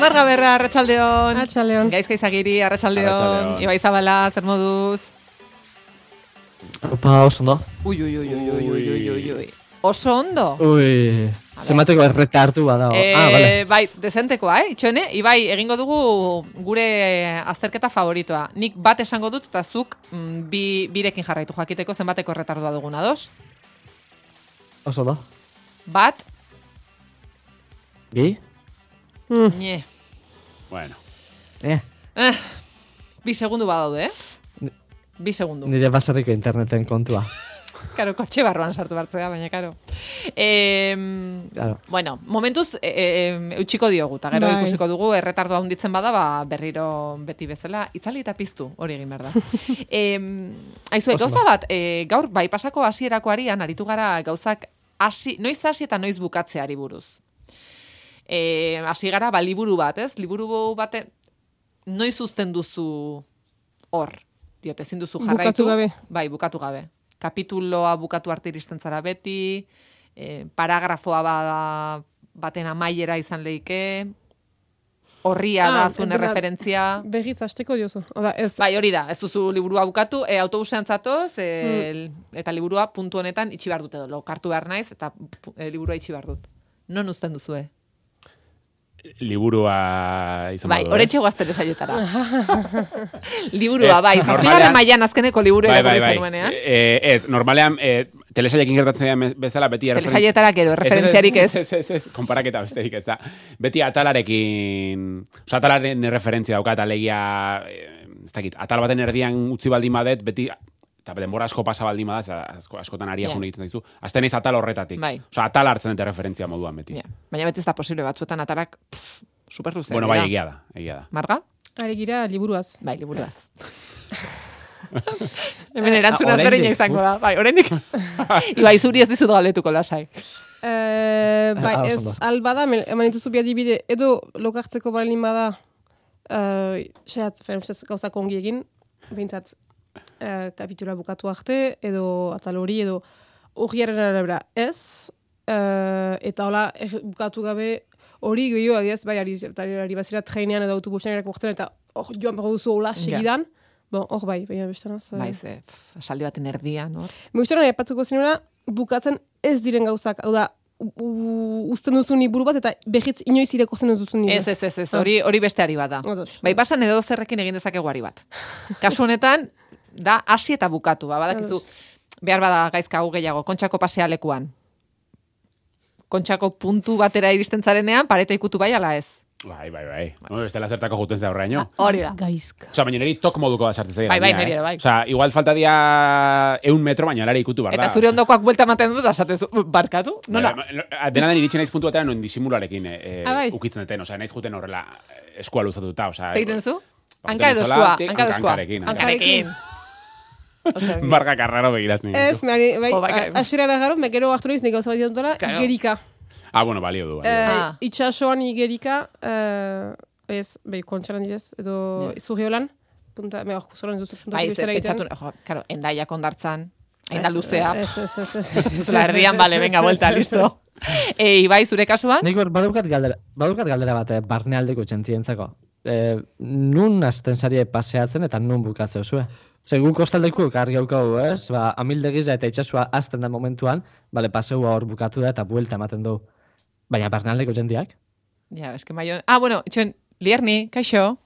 Marga berra, arratsaldeon. Arratsaldeon. Gaizka izagiri, arratsaldeon. Ibai Zabala, zer moduz? Opa, oso ondo. Ui, ui, ui, ui, ui, ui, ui, ui. Oso ondo? Ui, zemateko erreka hartu bada. E, ah, eh, bale. Bai, dezentekoa, eh? Itxone, Ibai, egingo dugu gure eh, azterketa favoritoa. Nik bat esango dut eta zuk mm, bi, birekin jarraitu jakiteko zenbateko erretardua duguna, dos? Oso da. Bat. Bi. Mm. nie. Bueno, Eh, Eh, bi segundu badaude, eh? Bi segundu. nire baserriko interneten kontua. Karo, kotxe barruan sartu bartzea, baina karo. E, Claro. bueno, momentuz e, e, eutxiko diogu, eta gero Bai. ikusiko dugu erretardo handitzen bada, ba, berriro beti bezala, itzali eta piztu, hori egin behar da. e, aizue, gauza bat, e, gaur, bai pasako hasierako arian, aritu gara gauzak hasi, noiz hasi eta noiz bukatzeari buruz. E, hasi gara, ba, liburu bat, ez? Liburu bate, noiz uzten duzu hor? Diot, ezin duzu Bukatu jarraitu. gabe. Bai, bukatu gabe. Kapituloa bukatu arte iristen zara beti, e, paragrafoa bada baten amaiera izan leike, horria Ah, da zuen referentzia. Begitz hasteko diozu. Oda, ez. Bai, hori da, ez duzu liburua bukatu, e, autobusean zatoz, e, Hmm. eta liburua puntu honetan itxi behar dut edo, lokartu behar naiz, eta e, liburua itxi behar dut. Non uzten duzue? Liburua izan Bai, horretxe guazten esaietara. liburua, bai, zazpigarren normalean- mailan azkeneko liburu Bai, bai, bai. zenuenean. Eh, ez, normalean, eh, telesaiekin gertatzen den bezala beti. Telesaietara gero, referentziarik ez. Ez, ez, ez, konparaketa besterik ez da. Beti atalarekin, oza, atalaren referentzia dauka, atalegia, eh, ez dakit, atal baten erdian utzi baldin badet, beti, eta denbora asko pasa baldin bada, ez, asko, askotan aria yeah. egiten zaizu, azten naiz atal horretatik. Bai. Oza, atal hartzen dute referentzia moduan beti. Ja, baina beti ez da posible batzuetan atalak pff, super luze. Bueno, bai, egia da, egia da. Marga? Ari gira liburuaz. Bai, liburuaz. Hemen erantzuna Ah, oraindik, izango da. Bai, oraindik. Ibai, zuri ez dizut galdetuko lasai. Eh, bai, Ah, ez albada, eman dituzu bi adibide, edo lokartzeko balin bada, uh, xeat, feruzez gauzak ongi egin, behintzat, uh, kapitula bukatu arte, edo atal hori, edo horiaren arabera ez, uh, eta hola, eh, bukatu gabe, hori gehiago adiaz, bai, ari, ari, ari bazira trainean edo autobusean erakurtzen, eta oh, joan behar duzu hola segidan, bon, hor bai, baina bestanaz. eh, Bai, ze, pff, esaldi baten erdian, hor. Mugitxoran aipatzuko zinura, bukatzen ez diren gauzak, hau da, uzten duzun liburu bat, eta behitz inoiz irakurtzen ez duzun liburu. Ez, ez, ez, ez, hori, hori beste ari bada. Ados. Bai, pasan edo zerrekin egin dezakegu ari bat. Kasu honetan, da hasi eta bukatu, ba, badakizu, behar bada gaizka hau gehiago, kontxako pasealekuan. Kontxako puntu batera iristen zarenean, pareta ikutu bai ala ez. Bai, bai, bai. No, bestela zertako juten ze horreaino. Hori da. Gaizka. Osa, baina niri tok moduko bat sartzen zaila. Bai, bai, niri ere, bai. Osa, igual falta dia eun metro, baina alare ikutu, barda. Eta zure ondokoak buelta ematen dut, esatezu, barkatu? Nola? Dena den iritsi naiz puntu batean, non disimularekin eh, Ah, bai. ukitzen duten. Osa, naiz juten horrela eh, eskua luzatuta. Osa, Zeiten zu? Hanka edo eskua, hanka edo eskua. hankarekin, Barka karraro begiratzen. Ez, mehari, bai, Jo, bai, asirara garo, me gero hartu naiz, nik gauza bat dutela, Claro. igerika. Ah, bueno, balio du. Balio. Eh. Ah. Itxasoan igerika, eh, ez, bai, kontxaran dibez, edo Ja. izurriolan, punta, me hor, ez duzu punta Bai, egiten. pentsatu, claro, endaiak ondartzan, hain da Ez, luzea. Ez, ez, ez, ez, ez, ez, Zula erdian, bale, venga, vuelta, listo. E, Ibai, zure kasuan? Nik badukat galdera, badukat galdera bat, eh, barnealdeko txentzientzako. Eh, nun azten paseatzen eta nun bukatzeu zue? Ze guk kostaldeko argi haukagu, ez? Ba, amildegiza eta itxasua azten da momentuan, bale, paseua hor bukatu da eta buelta ematen du. Baina barnealdeko jentiak? Ja, eske maio... Ah, bueno, itxoen, Lierni, kaixo,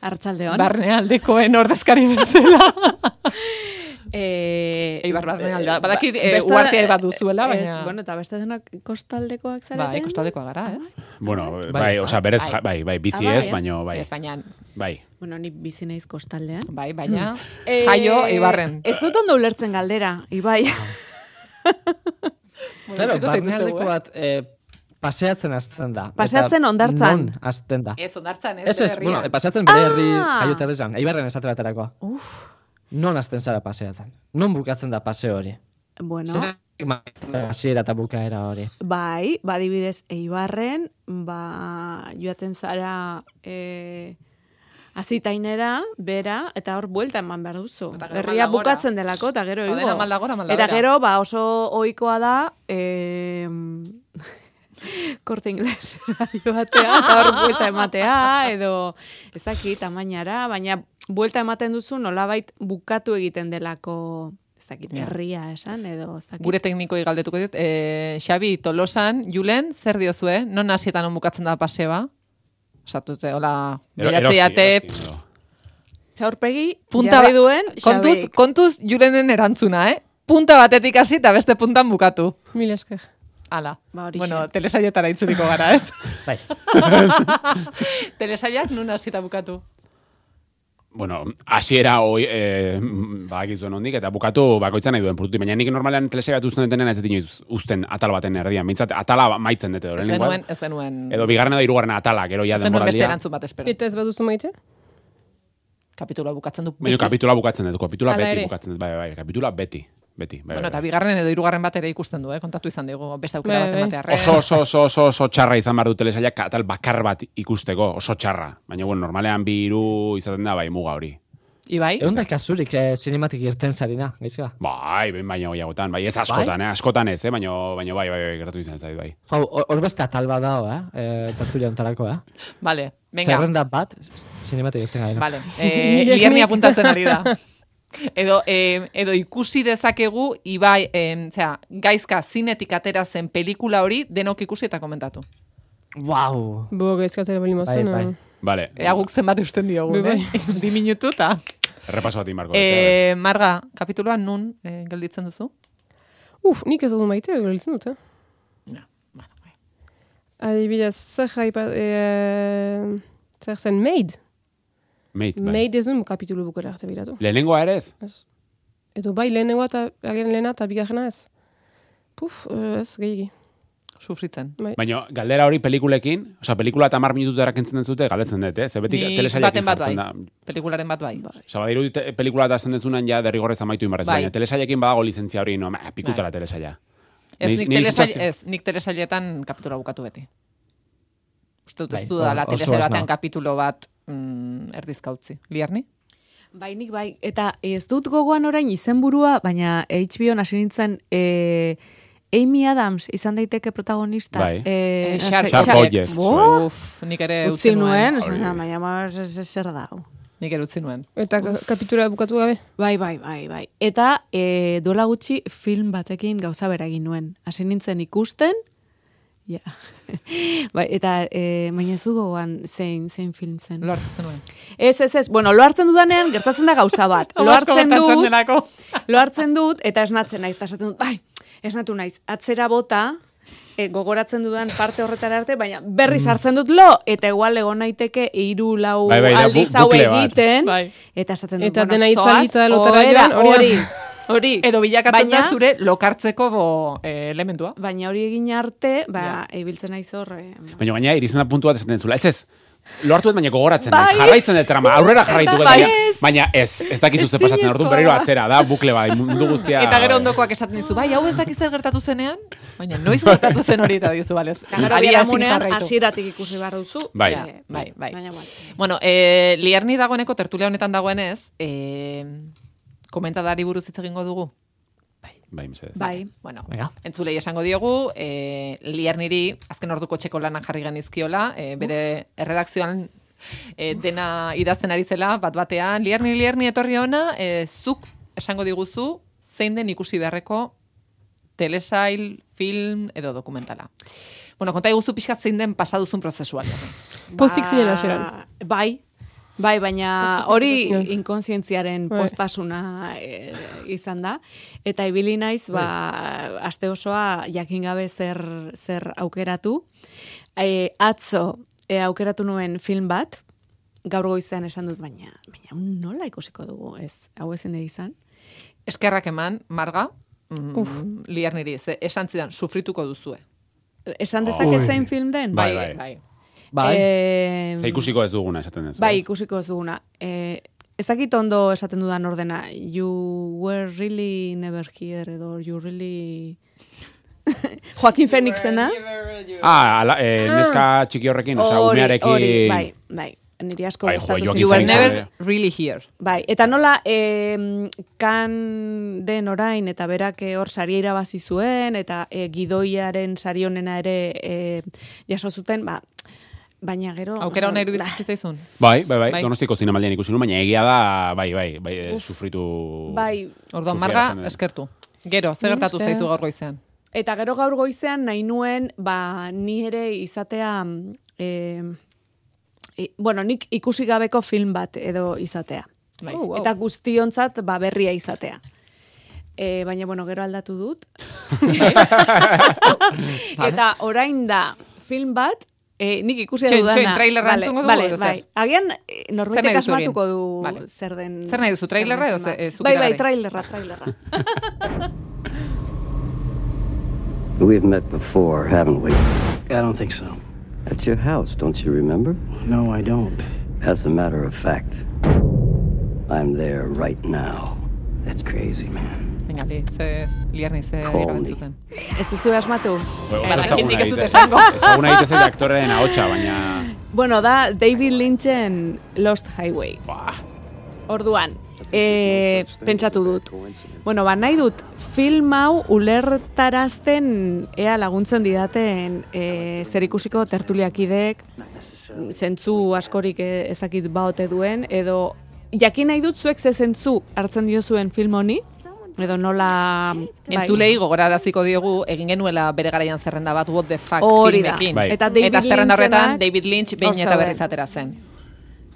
Arratxaldeon. barnealdekoen ordezkari bezala. Eh, Eibar barnealdea. ba- Badakit, eh, beste- uhartea bat duzuela, ez, baina- bueno, eta beste denak kostaldekoak zareten. Bai, kostaldekoa gara, ez? Bueno, Bai, bai, ez da. osa, berez, Bai. bai, bai, bizi Ah, bai, ez, eh? baino, bai, Ez, baina, bai. Bueno, ni bizi naiz kostaldean. bai, baina, Eh, jaio, Eibarren. Ez dut ondo ulertzen galdera, Ibai. Claro, utziko zaituztegu, barnealdeko eh? bat eh, paseatzen azten da. Paseatzen Eta hondartzan. Non azten da. Ez, ondartzan, ez, Ez ez, bueno, paseatzen bere herri Ah! jaioterrezan, eibarren esate baterako. Uf, Non azten zara paseatzen? Non bukatzen da paseo hori? bueno, Zer hasiera eta bukaera hori? bai, badibidez Eibarren, ba, joaten zara e, azitainera, bera, eta hor buelta eman behar duzu. Herria bukatzen delako, eta gero Eta igo. dena maldagora, maldagora. Eta gero, ba, oso ohikoa da, e, korte inglesera joatea, eta hor buelta ematea, edo ezakit, tamainara, baina buelta ematen duzu nolabait bukatu egiten delako ez dakit, Ja. herria esan, edo ez dakit. Gure teknikoi galdetuko dit. E, Xabi, Tolosan, Julen, zer diozue? Non hasietan non bukatzen da paseba? Osatute, hola, beratzeate. Txaurpegi, punta jarri ba- duen, kontuz, kontuz Julenen erantzuna, eh? Punta batetik hasi eta beste puntan bukatu. Mil esker. Hala. Ba, horixe. bueno, telesailetara itzuliko gara, ez? Bai. Telesaiak nun hasieta bukatu. Bueno, hasiera hoi, e, badakizuen hondik, eta bukatu bakoitzan nahi duen produktu. Baina nik normalean telesaia bat uzten detenen ez dut inoiz uzten atal baten erdian. Mintzat, atala maitzen dute. Ez lehenengoa. denuen, ez denuen, Edo bigarren edo hirugarren atala, gero ja ez denuen beste denboraldia. erantzun bat espero. Eta ez baduzu maite? Kapituloa bukatzen du. Baina kapitula bukatzen dut, kapitula beti ere. bukatzen dut, bai, bai, kapitula beti, beti. Bai, Bueno, eta bai. bigarren edo hirugarren bat ere ikusten du, eh? kontatu izan digu, beste aukera Bai, bat bai. ematearren. Oso, oso, oso, oso, oso txarra izan behar du telesaiak atal bakar bat ikusteko, oso txarra. Baina, bueno, normalean bi hiru izaten da, bai, muga hori. Ibai? Egun da kasurik eh, sinematik irten zarina, gaizka. Bai, behin baina gehiagotan, bai, ez askotan, eh, askotan ez, eh, baina, baina bai, bai, bai, gertatu izan zait, bai. Jau, hor beste atal bat dago, eh? eh tertulia ontarako, eh? Vale, venga. Zerrenda bat, sinematik irten gara. Vale, eh, apuntatzen ari da. Edo, eh, edo ikusi dezakegu, Ibai, eh, zera, gaizka zinetik atera zen pelikula hori, denok ikusi eta komentatu. Wow! Bo, gaizkatera bali Bai, bai. Vale, Ea guk zenbat eusten diogun, Bai, eh? Bi minutu eta... errepaso bat inbarko. Eh, Marga, kapituloan nun eh, gelditzen duzu? Uf, nik ez dut maite, galitzen dut, eh? Ja, bueno, bai. Adibidez, zer jaipa... E, zer zen maid. Mate, bai. Maid ez duen kapitulu bukera arte biratu. Lehenengoa ere ez? Ez. Edo bai lehenengoa eta agen lehena eta bigarrena ez. Puf, eh, ez, gehiagi. Sufritzen. Baina, galdera hori pelikulekin, osea, pelikula eta mar minututara kentzen dut, galdetzen dut, eh? Ze beti Nik telesailekin bat bai. da. Pelikularen bat bai. Osa, badiru te- pelikula eta esan dezunan ja derrigorrez amaitu inbarrez, Bai. baina telesailekin badago lizentzia hori, no, ma, pikutara Bai. telesaila. Ez, nik, telesail, ez, nik telesailetan kapitula bukatu beti. Uste dut ez Bai, du oso telesail batean kapitulo bat mm, erdizka utzi. Liarni? Bai, nik bai, eta ez dut gogoan orain izenburua, baina HBO hasi nintzen e, Amy Adams izan daiteke protagonista. Bai. E, Eh, Sharp, Sharp Sharp Objects. Uf, nik ere utzi nuen, Hori. esan, baina ez- zer da. Nik ere utzi nuen. Eta ka- kapitula bukatu gabe. Bai, bai, bai, bai. Eta e, dola gutxi film batekin gauza bera egin nuen. Hasi nintzen ikusten, ja. bai, eta e, baina ez gogoan zein, zein film zen. Lo hartu zenuen. Ez, ez, ez. Bueno, lo hartzen dudanean gertatzen da gauza bat. Lo hartzen dut, lo hartzen dut, eta esnatzen naiz, eta esaten dut, bai, esnatu naiz, atzera bota, e, gogoratzen dudan parte horretara arte, baina berriz hartzen dut lo, eta igual egon naiteke hiru lau Bai, bai, aldiz hau egiten, Bai. eta esaten dut, Eta bueno, zoaz, hori. Hori. Edo bilakatzen Baina- da zure lokartzeko bo, eh, elementua. Baina hori egin arte, ba, ibiltzen naiz hor, eh, Baina gaina irizten da puntu bat esaten zula, ez ez, lortu dut baina gogoratzen Bai. jarraitzen dut trama, aurrera jarraitu Bai. baina, baina ez, ez dakizu ze pasatzen, orduan berriro atzera, da bukle bai, mundu guztia. Eta gero bai. ondokoak esaten dizu, bai, hau ez dakiz zer gertatu zenean, baina noiz gertatu zen hori eta dizu, balez. Eta gero hasieratik ikusi behar duzu. Bai. Ja, Eh, bai, bai. Baina, bueno. Bueno, eh, liarni dagoeneko, tertulia honetan dagoenez, eh, komentadari buruz hitz egingo dugu. Bai, mesedez. Bai. Bueno, Venga. entzulei esango diogu, eh, liarniri azken orduko txeko lanak jarri genizkiola, eh, bere erredakzioan eh, dena idazten ari zela, bat batean, liarni, liarni etorri ona, eh, zuk esango diguzu, zein den ikusi beharreko telesail, film edo dokumentala. Bueno, konta iguzu pixkat zein den pasaduzun prozesua. Liarni. Pozik zinen hasieran. Bai, bai, baina hori zinen. inkontzientziaren Bai. postasuna e, izan da. Eta ibili naiz, ba, aste osoa jakin gabe zer, zer aukeratu. E, atzo e, aukeratu nuen film bat, gaur goizean esan dut, baina, baina nola ikusiko dugu, ez, hau ezin da izan. Eskerrak eman, marga, mm, liarniri, ze esan zidan, sufrituko duzue. Esan dezake zein film den? Bai, bai. bai. Bai, Eh, ikusiko ez duguna esaten ez. Bai, ikusiko ez duguna. E, ez dakit ondo esaten dudan ordena. You were really never here, edo you really... Joaquin Phoenixena. Ah, ala, eh, neska txiki horrekin, osea, Hori, umearekin. hori, bai, bai. niri asko Bai, gustatu You were never ere. really here. Bai, eta nola eh, kan den orain eta berak eh, hor saria irabazi zuen eta eh, gidoiaren sari honena ere eh, jaso zuten, ba, baina gero... Aukera hona ba, iruditzen zitzaizun. Bai, bai, bai, Bai. donostiko zinemaldian ikusi nuen, baina egia da, bai, bai, bai, eh, sufritu... Bai, Orduan, Marga, eskertu. Gero, ze gertatu zaizu gaur goizean? Eta gero gaur goizean nahi nuen, ba, ni ere izatea, e, e, bueno, nik ikusi gabeko film bat edo izatea. Bai. Oh, wow. Eta guztiontzat, ba, berria izatea. E, baina, bueno, gero aldatu dut. Eta orain da film bat, e, nik ikusi Txoin, dudana. txoin, trailerra Vale, entzungo dugu vale, edo bai. Agian, eh, Zer nahi norbaitek duzu egin? asmatuko du Vale. zer den... Zer nahi duzu, trailerra edo ze- filma. eh, Bai, bai, trailerra, trailerra. We've met before, haven't we? I don't think so. At your house, don't you remember? No, I don't. As a matter of fact, I'm there right now. That's crazy, man. Venga, li, ze, liarni ze entzuten. Ez duzu asmatu? Oso Bara, ezaguna jendik ez dut esango. Ezaguna egite zait aktoreen ahotsa, baina... Bueno, da David Lynchen Lost Highway. Bah, Orduan, e, pentsatu dut. Bueno, ba, nahi dut film hau ulertarazten ea laguntzen didaten e, zer ikusiko tertuliakidek, zentzu askorik ezakit baote duen, edo jakin nahi dut zuek ze zentzu hartzen diozuen film honi, edo nola... bai. Entzulei gogoraraziko diogu egin genuela bere garaian zerrenda bat What the fuck Hori da. filmekin. Bai. Eta David Eta zerrenda horretan David Lynch behin eta berriz atera zen.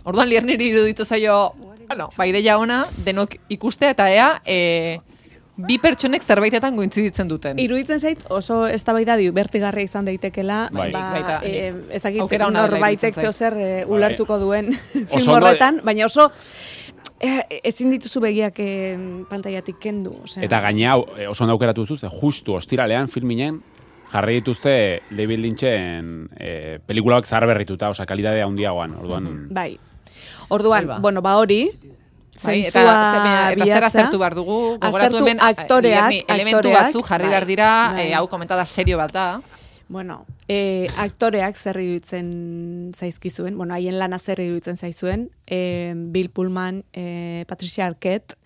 Orduan lierniri iruditu zaio, bueno, ba ideia ona, denok ikustea eta ea, e, bi pertsonek zerbaitetan gointziditzen duten. Iruditzen zait oso eztabaida divertigarria izan daitekela, Bai. ba, Baita, e, ezakit ona dela norbaitek zeo zer e, ulertuko duen film Oso ondo- horretan, baina oso e, ezin dituzu begiak e, pantaiatik kendu. Osea, Eta gaina hau, eh, oso ondo aukeratu duzu, ze justu ostiralean filminen jarri dituzte David Lynchen eh, pelikulak zahar berrituta, osa kalidade handiagoan, orduan... Bai. Orduan, Bai, ba. bueno, ba hori, Bai, eta, eta zer aztertu behar dugu, gogoratu Aztertu hemen aktoreak, elementu aktoreak, batzuk jarri bai, behar dira, bai. e, hau komentada serio bat da. Bueno, e, aktoreak zer iruditzen zaizkizuen, bueno, haien lana zer iruditzen zaizuen, e, Bill Pullman, e, Patricia Arquette,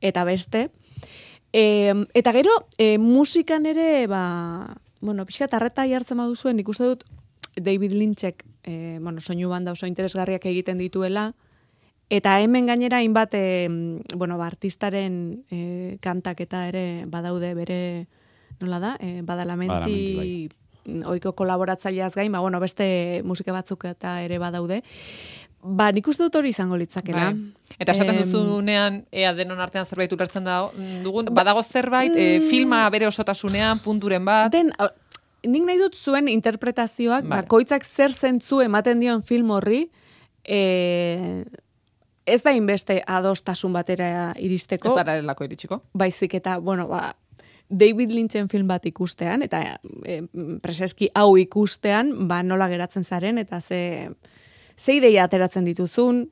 eta beste. E, eta gero, e, musikan ere, ba, bueno, pixka tarreta jartzen baduzuen, ikuste dut David Lynchek, e, bueno, soinu banda oso interesgarriak egiten dituela, Eta hemen gainera hainbat e, bueno, ba, artistaren e, kantak eta ere badaude bere nola da? E, badalamenti Badalamenti, oiko kolaboratzaileaz gain, ba, bueno, beste musika batzuk eta ere badaude. Ba, nik uste dut hori izango litzakela. Bai. Eta esaten Em, duzunean, ea denon artean zerbait ulertzen da, dugun, badago zerbait, e, Mm. filma bere osotasunean, punturen bat, Den, nik nahi dut zuen interpretazioak, Vale. bakoitzak zer zentzu ematen dion film horri, e, ez da inbeste adostasun batera iristeko. ez lako iritsiko. baizik eta, bueno, ba, David Lynchen film bat ikustean, eta e, preseski hau ikustean, ba, nola geratzen zaren, eta ze, ze ideia ateratzen dituzun.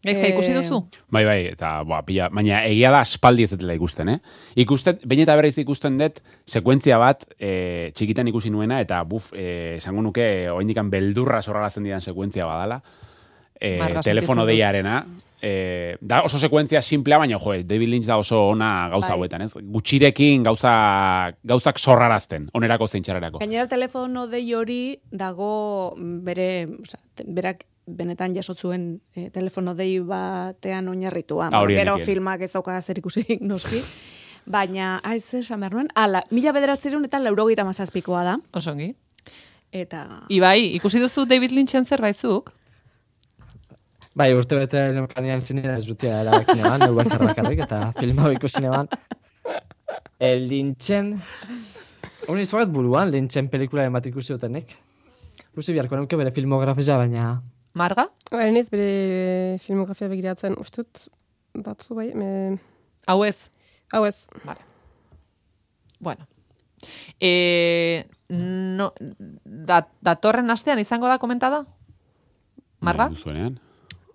Gaizka, Eh, ikusi duzu? Bai, bai, eta boa, pila, baina egia da aspaldi ez dutela ikusten, eh? Ikusten, behin eta berriz ikusten dut, sekuentzia bat, e, txikitan ikusi nuena, eta buf, esango nuke, oindikan beldurra sorrarazten didan sekuentzia badala. E, telefono deiarena. E, da oso sekuentzia simplea, baina jo, David Lynch da oso ona gauza Bai. hauetan, ez? Gutxirekin gauza, gauzak sorrarazten, onerako zein txarrerako. Gainera telefono dei hori dago bere, te- berak benetan jasotzuen e, telefono dei batean oinarritua. Ah, Gero filmak ez dauka zer ikusirik noski. Baina, ez esan behar nuen, ala, mila bederatzerun eta laurogeita mazazpikoa da. Osongi. Eta, Ibai, ikusi duzu David Lynchen zerbaitzuk? Bai, urte bete neukanean zinera ez dutia erabakine ban, neu bakar bakarrik, eta film hau ikusi neban. E, Lynchen... Honi izugat buruan, Lynchen pelikularen bat ikusi dutenek. Ikusi biharko nuke bere filmografia, baina... Marga? Haren ez bere filmografia begiratzen ustut batzu bai, me... Hau ez? hau ez. Vale. Bueno. E, no, da, datorren astean izango da komentada? Marga? Nahi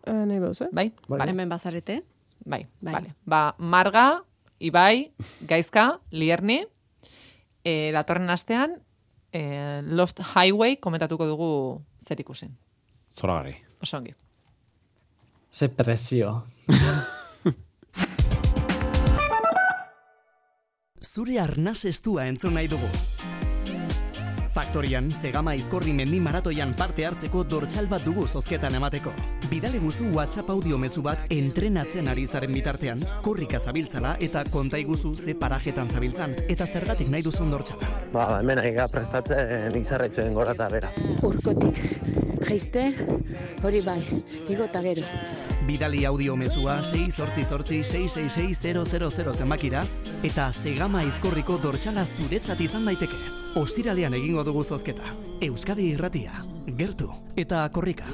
Uh, nahi bauz, eh? Bai? Bai. Vale. hemen bazarete. Bai, Bai. vale. Ba, Marga, Ibai, Gaizka, Lierni, e, datorren astean, e, Lost Highway komentatuko dugu zer ikusin. Zoragarri. Oso ongi. Ze presio. Zure arnaz estua entzun nahi dugu. Faktorian, Zegama Izkorri Mendi Maratoian parte hartzeko dortxal bat dugu zozketan emateko. Bidale guzu WhatsApp audio mezu bat entrenatzen ari zaren bitartean, korrika zabiltzala eta konta iguzu ze parajetan zabiltzan, eta zergatik nahi duzun dortxala. Ba, hemen aiga prestatzen izarretzen gora eta bera. Urkotik, jaiste, hori bai, igo eta gero. Bidali audio mezua 6 sortzi sortzi 666 zenbakira eta Zegama Izkorriko dortxala zuretzat izan daiteke. Ostiralean egingo dugu zozketa. Euskadi irratia, gertu eta korrika.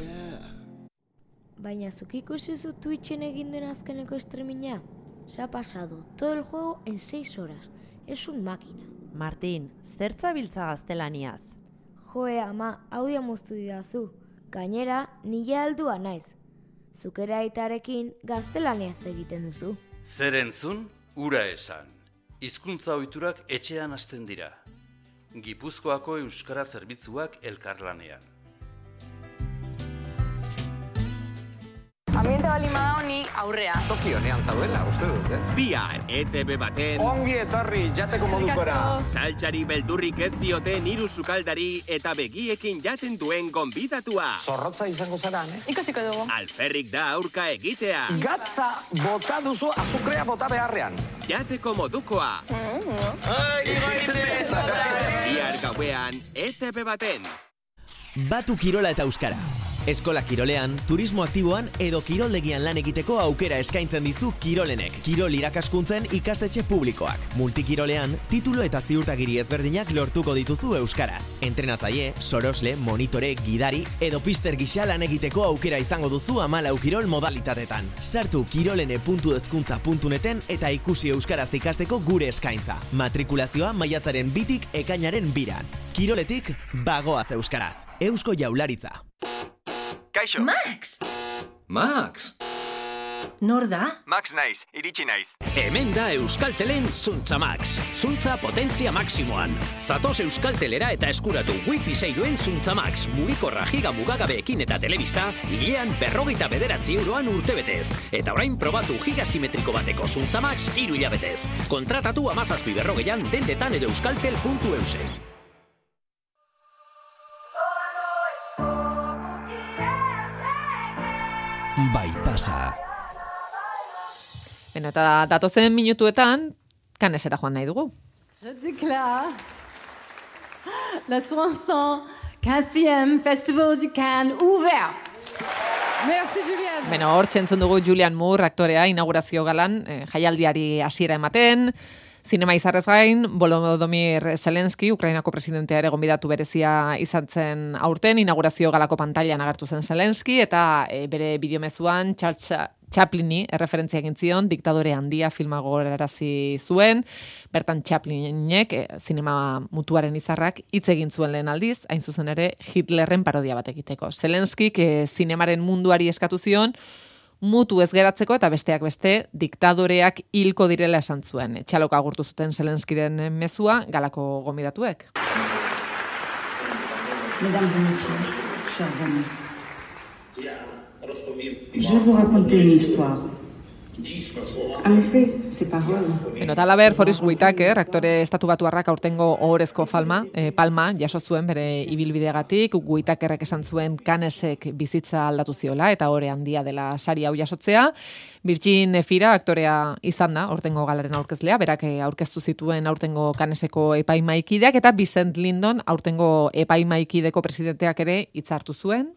Baina zuk ikusi zu Twitchen egin duen azkeneko streaminga? Se ha pasado todo el juego en 6 horas. Es un máquina. Martin, zertza biltza gaztelaniaz? Joe, ama, audio moztu didazu. Gainera, nila aldua naiz. Zukera aitarekin gaztelaniaz egiten duzu. Zer entzun, ura esan. Hizkuntza ohiturak etxean hasten dira. Gipuzkoako euskara zerbitzuak elkarlanean. Ambiente balima honi aurrea. Toki honean zaudela, uste dut, eh? Bihar, ETV baten... Ongi etorri, jateko modukora. Saltxari beldurrik ez dioten hiru sukaldari eta begiekin jaten duen gonbidatua. Zorrotza izango zara, eh? Ikasiko dugu. Alferrik da aurka egitea. Gatza bota duzu azukrea bota beharrean. Jateko modukoa. Ai, Bihar gauean, ETV baten. Batu Kirola eta Euskara. Eskola Kirolean, turismo aktiboan edo kiroldegian lan egiteko aukera eskaintzen dizu Kirolenek. Kirol irakaskuntzen ikastetxe publikoak. Multikirolean, titulo eta ziurtagiri ezberdinak lortuko dituzu Euskaraz. Entrenatzaile, sorosle, monitore, gidari edo pister gisa lan egiteko aukera izango duzu amalau kirol modalitatetan. Sartu kirolene.ezkuntza.neten eta ikusi Euskaraz ikasteko gure eskaintza. Matrikulazioa maiatzaren bitik ekainaren biran. Kiroletik, bagoaz Euskaraz. Eusko Jaularitza. Kaixo. Max! Max! Nor da? Max naiz, iritsi naiz. Hemen da Euskaltelen Zuntza Max. Zuntza potentzia maksimoan. Zatoz Euskaltelera eta eskuratu wifi zeiruen Zuntza Max. Mugikorra giga mugagabeekin eta telebista, hilean berrogeita bederatzi euroan urtebetez. Eta orain probatu giga simetriko bateko Zuntza Max iru hilabetez. Kontratatu amazazpi berrogeian dendetan edo euskaltel.eusen. pasa. Beno, eta datozen minutuetan, kanesera joan nahi dugu. Je déclare la Soissons 15e Festival du Cannes ouvert. Merci, Julian. Beno, hor txentzun dugu Julian Moore aktorea inaugurazio galan, eh, jaialdiari hasiera ematen, Zinema izarrez gain, Volodymyr Zelensky, Ukrainako presidentea ere gonbidatu berezia izan zen aurten, inaugurazio galako pantailan agertu zen Zelensky, eta e, bere bideomezuan Charles Chaplini erreferentzia egin zion, diktadore handia filma gogorarazi zuen, bertan Chaplinek, e, zinema mutuaren izarrak, hitz egin zuen lehen aldiz, hain zuzen ere Hitlerren parodia bat egiteko. Zelensky, e, zinemaren munduari eskatu zion, mutu ez geratzeko eta besteak beste diktadoreak hilko direla esan zuen. Txaloka agurtu zuten Zelenskiren mezua galako gomidatuek. Mesdames et messieurs, chers amis, je vous raconter une histoire. En effet, ces paroles... Beno, talaber, Whitaker, aktore estatu batuarrak aurtengo ohorezko falma, eh, palma, jaso zuen bere ibilbidegatik, Whitakerrek esan zuen kanesek bizitza aldatu ziola, eta hore handia dela sari hau jasotzea. Virgin Efira, aktorea izan da, aurtengo galaren aurkezlea, berak eh, aurkeztu zituen aurtengo kaneseko epaimaikideak, eta Vicent Lindon, aurtengo epaimaikideko presidenteak ere hitzartu zuen.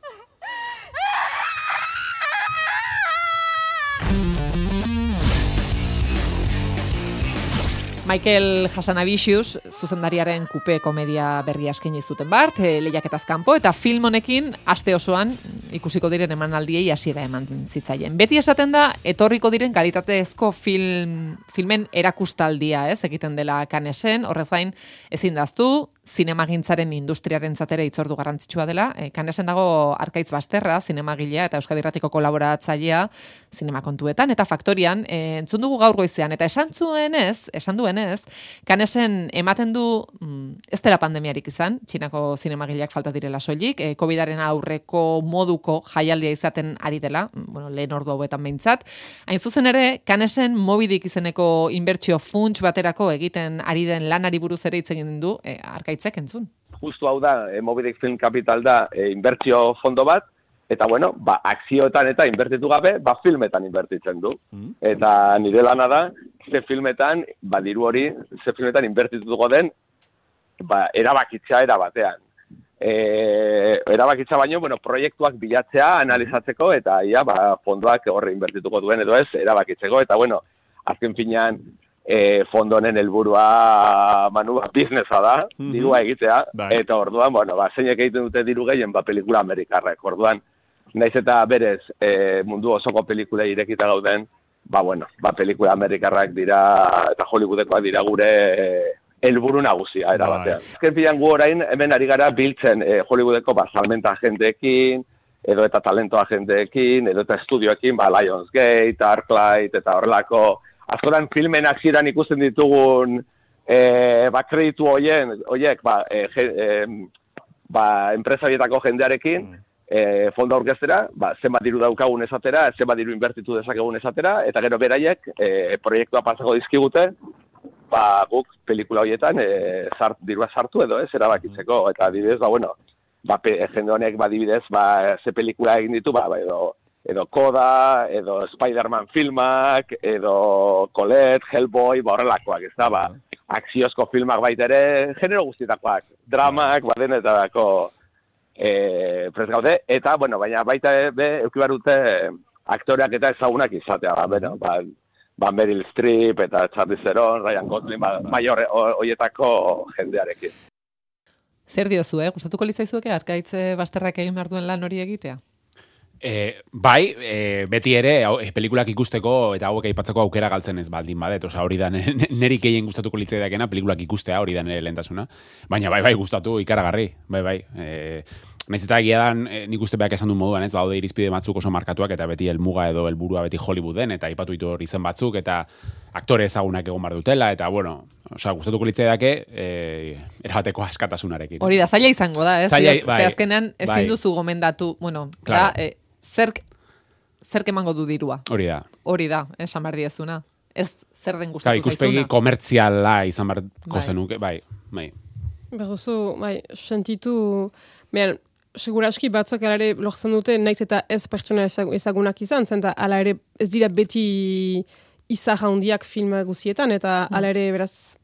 Michael Hasanavicius, zuzendariaren kupe komedia berria eskaini zuten bart, e, lehiaketaz kanpo, eta film honekin aste osoan ikusiko diren emanaldiei hasiera eman zitzaien. Beti esaten da, etorriko diren kalitatezko film filmen erakustaldia, ez, egiten dela kanesen, horrez gain, ezin daztu, zinemagintzaren industriaren zatera itzordu garrantzitsua dela. E, kanesen dago Arkaitz Basterra, zinemagilea eta Euskadi Ratiko kolaboratzailea zinema kontuetan, eta faktorian, e, entzun dugu gaur goizean, eta esan zuenez, esan duenez, kanesen ematen du, mm, ez dela pandemiarik izan, txinako zinemagileak falta direla soilik, e, COVID-aren aurreko moduko jaialdia izaten ari dela, mm, bueno, lehen ordu hauetan behintzat. Hain zuzen ere, kanesen mobidik izeneko inbertsio funts baterako egiten ari den lanari buruz ere hitz egin du, e, arkaitzek entzun. Justu hau da, e, Mobidik Film Capital da e, inbertsio fondo bat, eta bueno, ba, akzioetan eta inbertitu gabe, ba, filmetan inbertitzen du. Eta nire lana da, ze filmetan, ba, diru hori, ze filmetan inbertituko den, ba, erabakitza era batean. E, erabakitza baino, bueno, proiektuak bilatzea, analizatzeko, eta ia, ba, fondoak horre inbertituko duen, edo ez, erabakitzeko, eta bueno, azken finean, e, fondo honen helburua manu ba, biznesa da, Mhm. dirua egitea, Bai. eta orduan, bueno, ba, zeinek egiten dute diru gehien, ba, pelikula amerikarrek, orduan, naiz eta berez e, mundu osoko pelikula irekita gauden, ba, bueno, ba, pelikula amerikarrak dira, eta Hollywoodekoak dira gure e, helburu nagusia, era Bai. batean. Azken finean gu orain, hemen ari gara biltzen e, Hollywoodeko, ba, salmenta agenteekin, edo eta talento agenteekin, edo eta estudioekin, ba, Lionsgate, Arclight, eta horrelako, askotan filmen hasieran ikusten ditugun e, ba, kreditu hoien, hoiek, ba, e, e, ba, enpresa horietako jendearekin, e, fondo aurkeztera, ba, zenbat diru daukagun esatera, zenbat diru inbertitu dezakegun esatera, eta gero beraiek e, proiektua pasako dizkigute, ba, guk pelikula horietan e, zart, dirua sartu edo ez, erabakitzeko, eta adibidez, ba, bueno, ba, pe, jende honek, ba, adibidez, ba, ze pelikula egin ditu, ba, ba, edo, edo Koda, edo Spider-Man filmak, edo Colette, Hellboy, ba, horrelakoak, ez da, ba, akziozko filmak baita ere, genero guztietakoak, dramak, ba, denetarako e, prest gaude, eta, bueno, baina baita be, euki behar dute aktoreak eta ezagunak izatea, ba, beno, ba, ba Meryl Streep eta Charlize Theron, Ryan Gosling, ba, maior hoietako jendearekin. Zer diozu, eh? Gustatuko litzaizueke arkaitze basterrak egin behar duen lan hori egitea? E, bai, e, beti ere, hau, e, pelikulak ikusteko eta hauek aipatzeko aukera galtzen ez baldin badet. Osa, hori da, ne- neri gehien gustatuko litzaidakena, pelikulak ikustea hori da nire lehentasuna. Baina bai, bai, gustatu, ikaragarri. Bai, bai. E, Naiz eta egia dan, e, nik uste beak esan du moduan, ez, baude irizpide batzuk oso markatuak, eta beti helmuga edo helburua beti Hollywooden, eta aipatu ditu hor izen batzuk, eta aktore ezagunak egon bar dutela, eta bueno, osea, gustatuko litzaidake, e, erabateko askatasunarekin. Hori da, zaila izango da, ez? Zaila, bai, Ze azkenean ezin bai. duzu gomendatu, bueno, Claro. da, e, zerk, zerk emango du dirua. Hori da. Hori da, esan behar diezuna. Ez zer den gustatu ikuspegi zaizuna. komertziala izan beharko Bai. zenuke, bai, bai. Berduzu, bai, sentitu, behar, seguraski batzuk ala ere lortzen dute, naiz eta ez pertsona ezag- ezagunak izan, zen, eta ala ere ez dira beti izar handiak film guzietan, eta ala ere, beraz,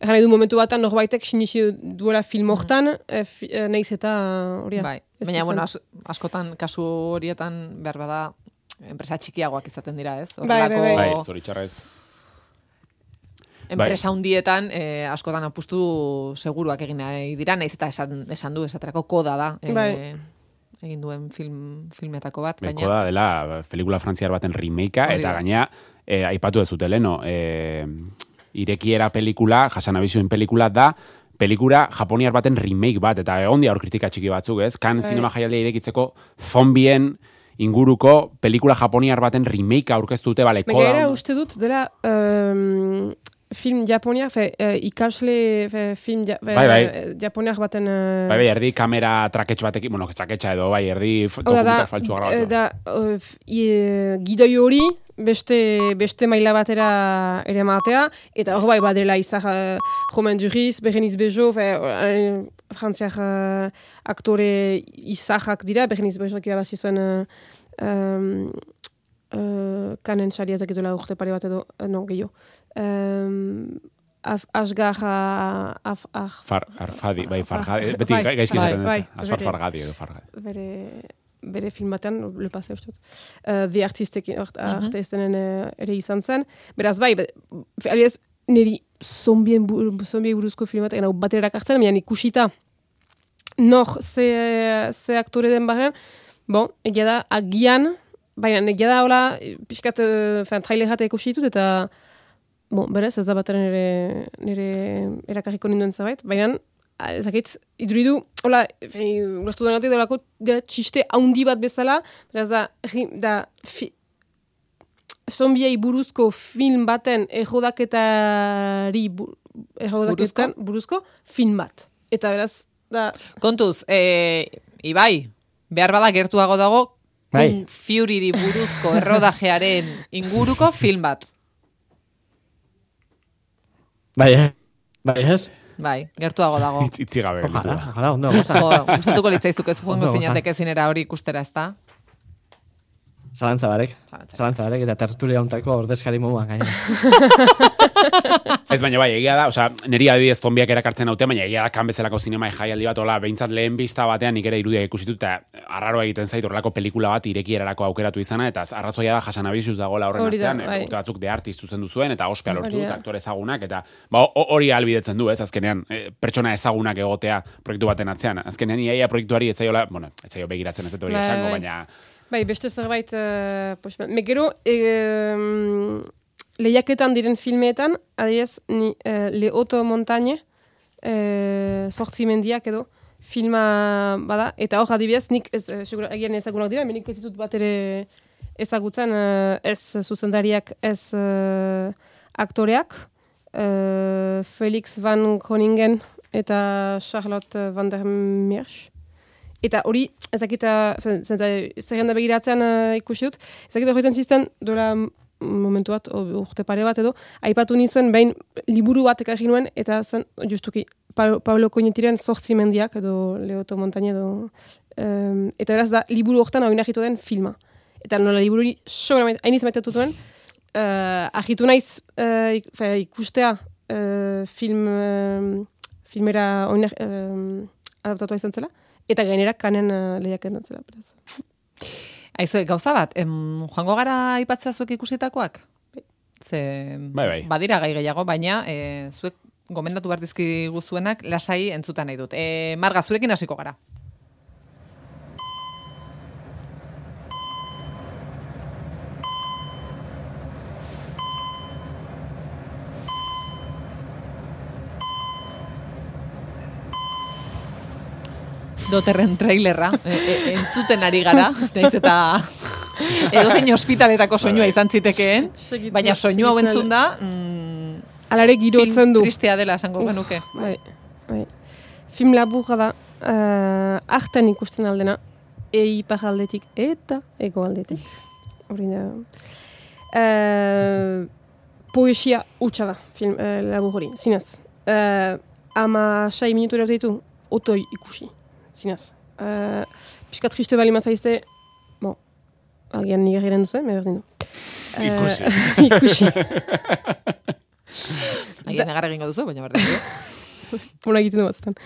Egan edu momentu batan norbaitek sinisi duela film hortan, eh, fi- eh, naiz eta hori. Bai, baina, bueno, as, askotan kasu horietan behar bada enpresa txikiagoak izaten dira, ez? Bai, bai, bai. Bai, zoritxarrez. enpresa hundietan eh, askotan apustu seguruak egin nahi dira, naiz eta esan, esan du, esaterako koda da. eh, Bai. egin duen film, filmetako bat, baina... Beko da, dela, pelikula frantziar baten remakea, eta gaina, e, aipatu ez zute, leno, e, irekiera pelikula, jasanabizioen pelikula da, pelikula japoniar baten remake bat, eta egon dia hor kritika txiki batzuk, ez? Kan Bai. zinema jaialdia irekitzeko zombien inguruko pelikula japoniar baten remake aurkeztu dute, bale, koda. Uste dut dela um, film japoniak, fe, eh, ikasle fe, film ja, fe, Bai, bai. eh, japoniak baten... eh, Bai, bai, erdi kamera traketx batekin, bueno, traketxa edo, bai, erdi da, dokumental faltsua eh, grabatu. da f- i, eh, gidoi hori beste, beste maila batera ere matea, eta hor bai badela izar uh, Romain Duriz, Bereniz Bejo, fe, uh, frantziak aktore izahak dira, Bereniz Bejo irabazi zuen uh, um, uh, kanen sari ezakituela urte pare bat edo, uh, no, gehiago. Um, af, asgar, uh, af, af, Far, arfadi, bai, Far- fargadi, beti bai, gai- gaizki bai, bai. Asfar fargadi edo fargadi. bere, bere film batean, le pase uste dut, uh, The Artistekin ort, Mhm. artistenen uh, ere izan zen. Beraz, bai, be- aliaz, niri zombien, bu, zombien buruzko film bat, egin batera hartzen, baina ikusita nor ze, ze aktore den barren, bon, egia da, agian, baina egia da, hola, pixkat, uh, trailer jate ikusi ditut, eta bon, berez, ez da bat nire, nire erakarriko ninduen zabait, baina, ah, ezakit, iduridu, hola, ulertu denatik dolako, da, txiste haundi bat bezala, beraz da, da, fi, zombiei buruzko film baten erodaketari bu, erodaketan buruzko film bat. Eta beraz, da... Kontuz, e, Ibai, behar bada gertuago dago. Kung Furyri buruzko errodajearen inguruko film bat. Bai, eh? Bai, ez? Bai, gertuago dago. Itz, itzi gabe. Ojalá, ojalá, ondo, goza. Jo, gustatuko litzaizuke ez joango zinateke zinera hori ikustera, ezta? Zalantza barek. Zalantza barek, eta tertulia hontako ordezkari moduan gaina. Ez baina bai, egia da, osea, niri adibidez zombiak erakartzen haute, baina egia da kan bezalako zinema jaialdi bat, hola, behintzat lehen bista batean nik ere irudiak ikusi dut, eta arraroa egiten zait horrelako pelikula bat irekierarako aukeratu izana, eta arrazoia da jasan abizuz dagoela horren Hori da, atzean, bai. urte batzuk de artist zuzendu zuen, eta ospea lortu dut, aktore ezagunak, eta ba, ho- hori albidetzen du, ez, azkenean, eh, pertsona ezagunak egotea proiektu baten atzean. Azkenean, iaia proiektuari etzaiola, bueno, etzaio begiratzen ez dut hori Bai, esango, bai. baina... Bai, beste zerbait, uh, me gero, e, um, lehiaketan diren filmeetan, adibidez, ni uh, Le Oto Montagne, uh, sortzi mendiak edo, filma bada, eta hor adibidez, nik ez, eh, segura, agian ezagunak dira, menik ez ditut bat ere ezagutzen, eh, ez zuzendariak, ez eh, aktoreak, eh, Felix van Groningen eta Charlotte van der Meersch. Eta hori, ezakita, zerrenda begiratzen uh, ikusi dut, ezakita hori zisten, dola momentu bat, urte pare bat edo, aipatu nizuen behin liburu bat ekarri nuen, eta zen, justuki, Pa- Paulo Koinetiren sortzi mendiak, edo Leoto Montaña edo, um, eta beraz da, liburu hortan hau inahitu den filma. Eta nola liburu hori sobra hainiz maitatu duen, uh, ahitu naiz uh, ik, fe, ikustea uh, film, um, filmera oinak, um, adaptatua izan zela, eta gainera kanen uh, lehiaken zela. beraz. Aizue, gauza bat, em, joango gara aipatzea zuek ikusitakoak? Ze, Bai, bai. badira gai gehiago, baina e, zuek gomendatu behar dizkigu zuenak lasai entzutan nahi dut. E, Marga, zurekin hasiko gara. Doterren trailerra, e, e, entzuten ari gara, naiz eta edo zein ospitaletako soinua izan zitekeen, baina soinu hau entzun da, mm, Alare girotzen du. tristea dela esango genuke. Bai, bai. Film laburra da, uh, arten ikusten aldena, ei aldetik eta ego aldetik. Hori da. Uh, poesia utxa da, film uh, labur hori, zinez. Uh, ama sai minutu eraute ditu, otoi ikusi, zinez. Uh, Piskat triste bali mazaizte, bon, agian nire giren duzu, me berdin du. Ikusi. Eh, ikusi. Agian negar egingo duzu, baina berdin du. Bona egiten du batzutan.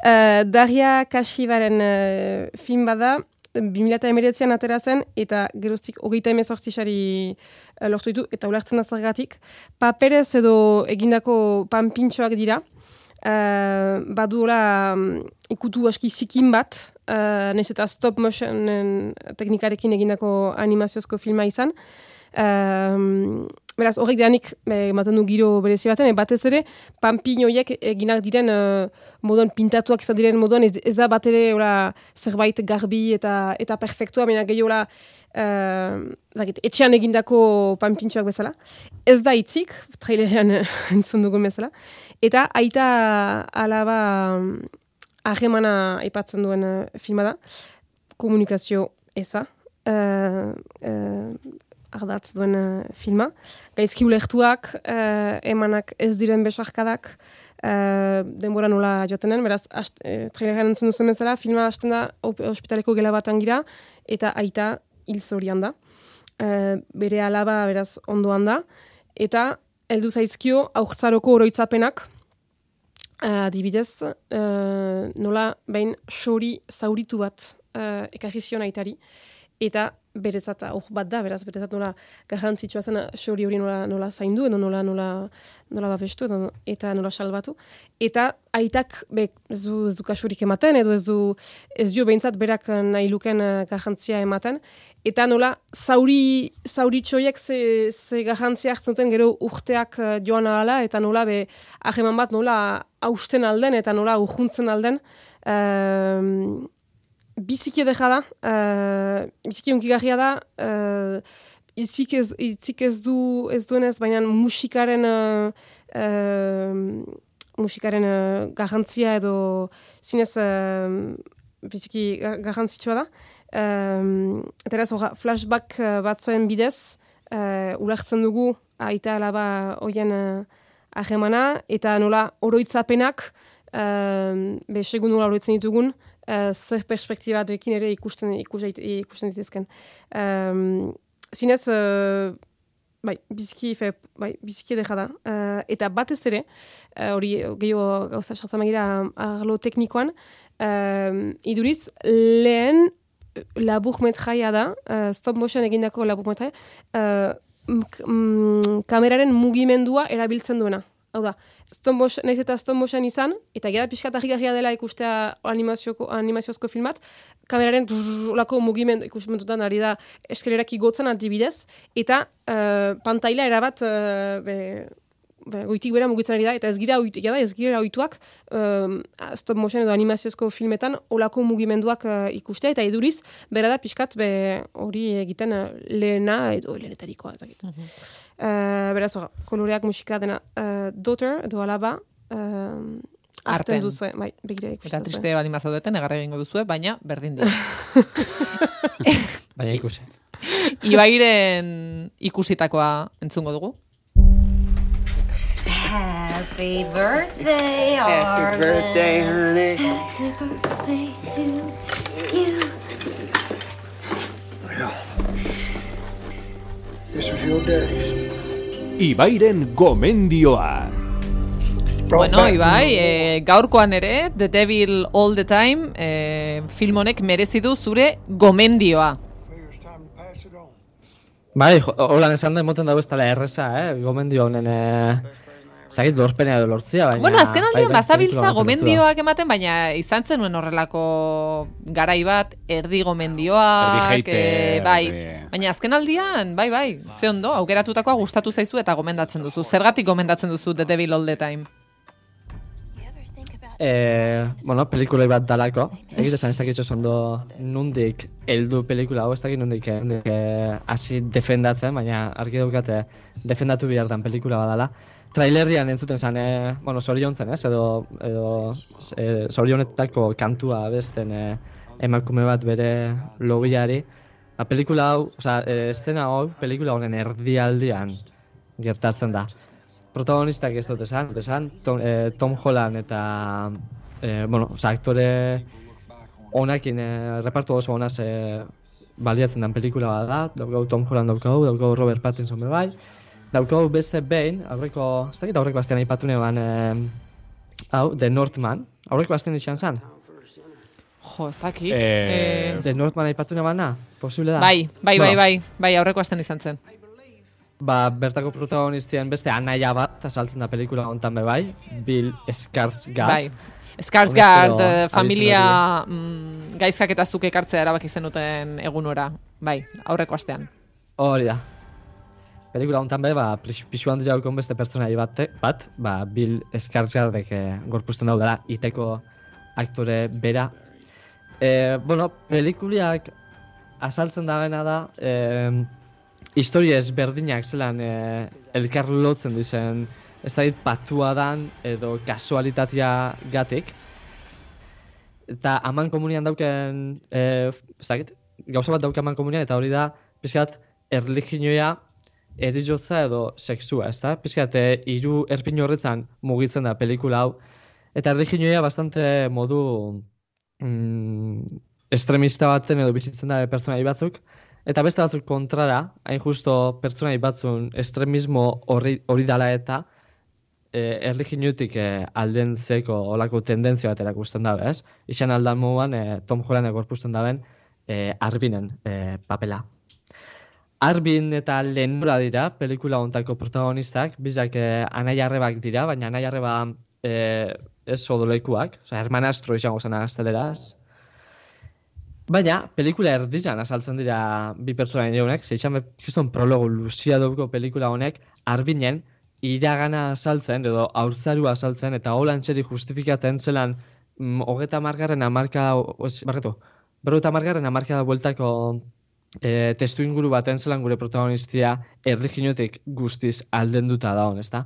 Uh, Daria Kashibaren uh, film bada, 2008an atera zen, eta geroztik hogeita emezortzisari uh, lortu ditu, eta ulertzen da zergatik. Paperez edo egindako panpintxoak dira, uh, baduela um, ikutu aski zikin bat, uh, nez eta stop motion teknikarekin egindako animaziozko filma izan. Um, beraz, horrek deanik eh, ematen du giro berezi baten, e, batez ere, panpin horiek eginak diren uh, modon pintatuak izan diren modon, ez, ez da bat ere ora, zerbait garbi eta eta perfektua, baina gehiago ora, uh, zakit, etxean egindako panpintxoak bezala. Ez da itzik, trailerean eh, entzun dugun bezala. Eta aita alaba um, ahemana aipatzen duen uh, filma da, komunikazio eza. Uh, uh, ardatz duen filma. Gaizki ulertuak, uh, emanak ez diren besarkadak, uh, denbora nola joatenen, beraz, ast, uh, traileran entzun duzen bezala, filma hasten da ospitaleko gela batan gira, eta aita hil zorian da. Uh, bere alaba, beraz, ondoan da, eta heldu zaizkio aurtzaroko oroitzapenak, uh, adibidez, uh, nola behin sori zauritu bat uh, ekarri zion aitari, eta beretzat aur bat da, beraz beretzat nola garrantzitsua zen xori hori nola, nola zaindu, edo nola, nola, nola babestu, edo, eta nola salbatu. Eta aitak be, ez, du, ez du kasurik ematen, edo ez du ez dio behintzat berak nahi luken eh, garrantzia ematen. Eta nola zauri, zauri txoiek ze, ze garrantzia hartzen duten gero urteak eh, joan ahala, eta nola be aheman bat nola hausten alden, eta nola urjuntzen alden. Um, biziki edera da, uh, biziki unkigarria da, uh, itzik, ez, itzik ez du ez duenez, baina musikaren uh, uh, musikaren uh, garrantzia edo zinez uh, biziki garrantzitsua da. Um, eta ez, flashback batzoen bidez, uh, ulertzen dugu aita alaba hoien uh, ahemana, eta nola oroitzapenak, uh, be, segun nola oroitzen ditugun, uh, zer perspektiba duekin ere ikusten, ikusten, ikusten dituzken. Um, zinez, uh, bai, biziki, fe, bai, biziki edera da. Uh, eta batez ere, hori uh, gehiago gauza sartzen magira arlo teknikoan, uh, iduriz, lehen labur metraia da, uh, stop motion egindako labur metraia, uh, kameraren mugimendua erabiltzen duena. Hau da, naiz eta motion izan, eta gara pixkat ahigarria dela ikustea animaziozko filmat, kameraren olako mugimendu ikusimentutan ari da eskelerak igotzen antibidez, eta uh, pantaila erabat uh, Be, goitik bera mugitzen ari da, eta ez gira, ja da, ez gira oituak um, stop motion edo animaziozko filmetan olako mugimenduak uh, ikustea, eta eduriz, bera da, pixkat, be, hori egiten uh, lehena edo lehenetarikoa. Mm -hmm. uh, beraz, koloreak musika dena uh, daughter edo alaba, uh, Arten duzue, bai, begira ikusten. Eta triste badi mazaudeten, egarra egingo duzue, baina berdin dira. baina ikusi. Ibairen ikusitakoa entzungo dugu? Happy birthday, Happy birthday, honey. Happy birthday to you. Well, this was your days. Ibairen gomendioa. Bueno, Ibai, e, gaurkoan ere, The Devil All the Time, e, film honek merezi du zure gomendioa. Bai, holan esan da, emoten dago ez tala erresa, eh? Gomendio honen, eh? Zagit lorpenea edo lortzia, baina... Bueno, azken aldean, bai, bai, bazabiltza gomendioak ematen, baina izan zenuen horrelako garai bat, erdi gomendioak... Erdi eh, bai, baina azken aldian, bai, bai, ze ondo, aukeratutakoa gustatu zaizu eta gomendatzen duzu. Zergatik gomendatzen duzu The Devil All the Time? Eh, bueno, pelikulei bat dalako. Egiz esan ez dakitxo zondo nundik eldu pelikula hau, ez dakit nundik, nundik eh, hasi defendatzen, baina argi daukate defendatu behar dan pelikula badala. Trailerrian entzuten zen, eh, bueno, zoriontzen, ez, edo, edo e, zorionetako kantua besten eh, emakume bat bere logiari. A ba, pelikula hau, oza, e, estena hau, pelikula honen erdialdian gertatzen da. Protagonistak ez dut esan, esan Tom, eh, Tom Holland eta eh, bueno, oza, aktore onakin eh, repartu oso onaz eh, baliatzen den pelikula bat da, daukau Tom Holland daukau, daukau Robert Pattinson bai, daukau beste behin, aurreko, ez dakit aurreko bastean aipatu neban, eh, hau, The Northman, aurreko bastean izan zen? Jo, ez dakit. Eh, eh... The Northman aipatu neban na, posible da? Bai, bai, bai, bai, bai, aurreko bastean izan zen ba, bertako protagonistien beste anaia bat azaltzen da pelikula hontan be bai, Bill Skarsgård. Bai. Skarsgård uh, familia mm, gaizkak eta zuke ekartzea erabaki zenuten egunora. Bai, aurreko astean. Hori da. Pelikula hontan be, ba, pixu handi jaukon beste pertsonai bat, bat ba, Bill Skarsgårdek eh, gorpusten daudela, iteko aktore bera. Eh, bueno, pelikuliak azaltzen da da, eh, historia ezberdinak zelan e, elkar lotzen dizen ez da patua dan edo kasualitatea gatik eta aman komunian dauken e, ez gauza bat dauken aman komunian eta hori da pizkat erliginoia erijotza edo sexua, ez da? Pizkat, e, iru erpin horretzan mugitzen da pelikula hau. Eta erliginoia bastante modu mm, estremista baten edo bizitzen da pertsonai batzuk. Eta beste batzuk kontrara, hain justo pertsonai batzun estremismo hori, hori dala eta e, erliginutik e, aldentzeko olako tendentzia bat erakusten dabe, ez? Ixan aldan moan, e, Tom Holland egorpusten daben, e, Arbinen e, papela. Arbin eta Lenora dira, pelikula hontako protagonistak, bizak e, anaiarrebak dira, baina anaiarreba e, ez odolekuak, oza, hermanastro izango zen gazteleraz. Baina, pelikula erdizan azaltzen dira bi pertsona honek, zeitxan kriston prologo luzia dugu pelikula honek, Arbinen iragana azaltzen, edo aurtzarua azaltzen, eta holan txeri justifikaten zelan mm, hogeta margarren amarka, oz, barretu, berrota margarren amarka da bueltako e, testu inguru baten zelan gure protagonistia erliginotik guztiz aldenduta da hon, ezta?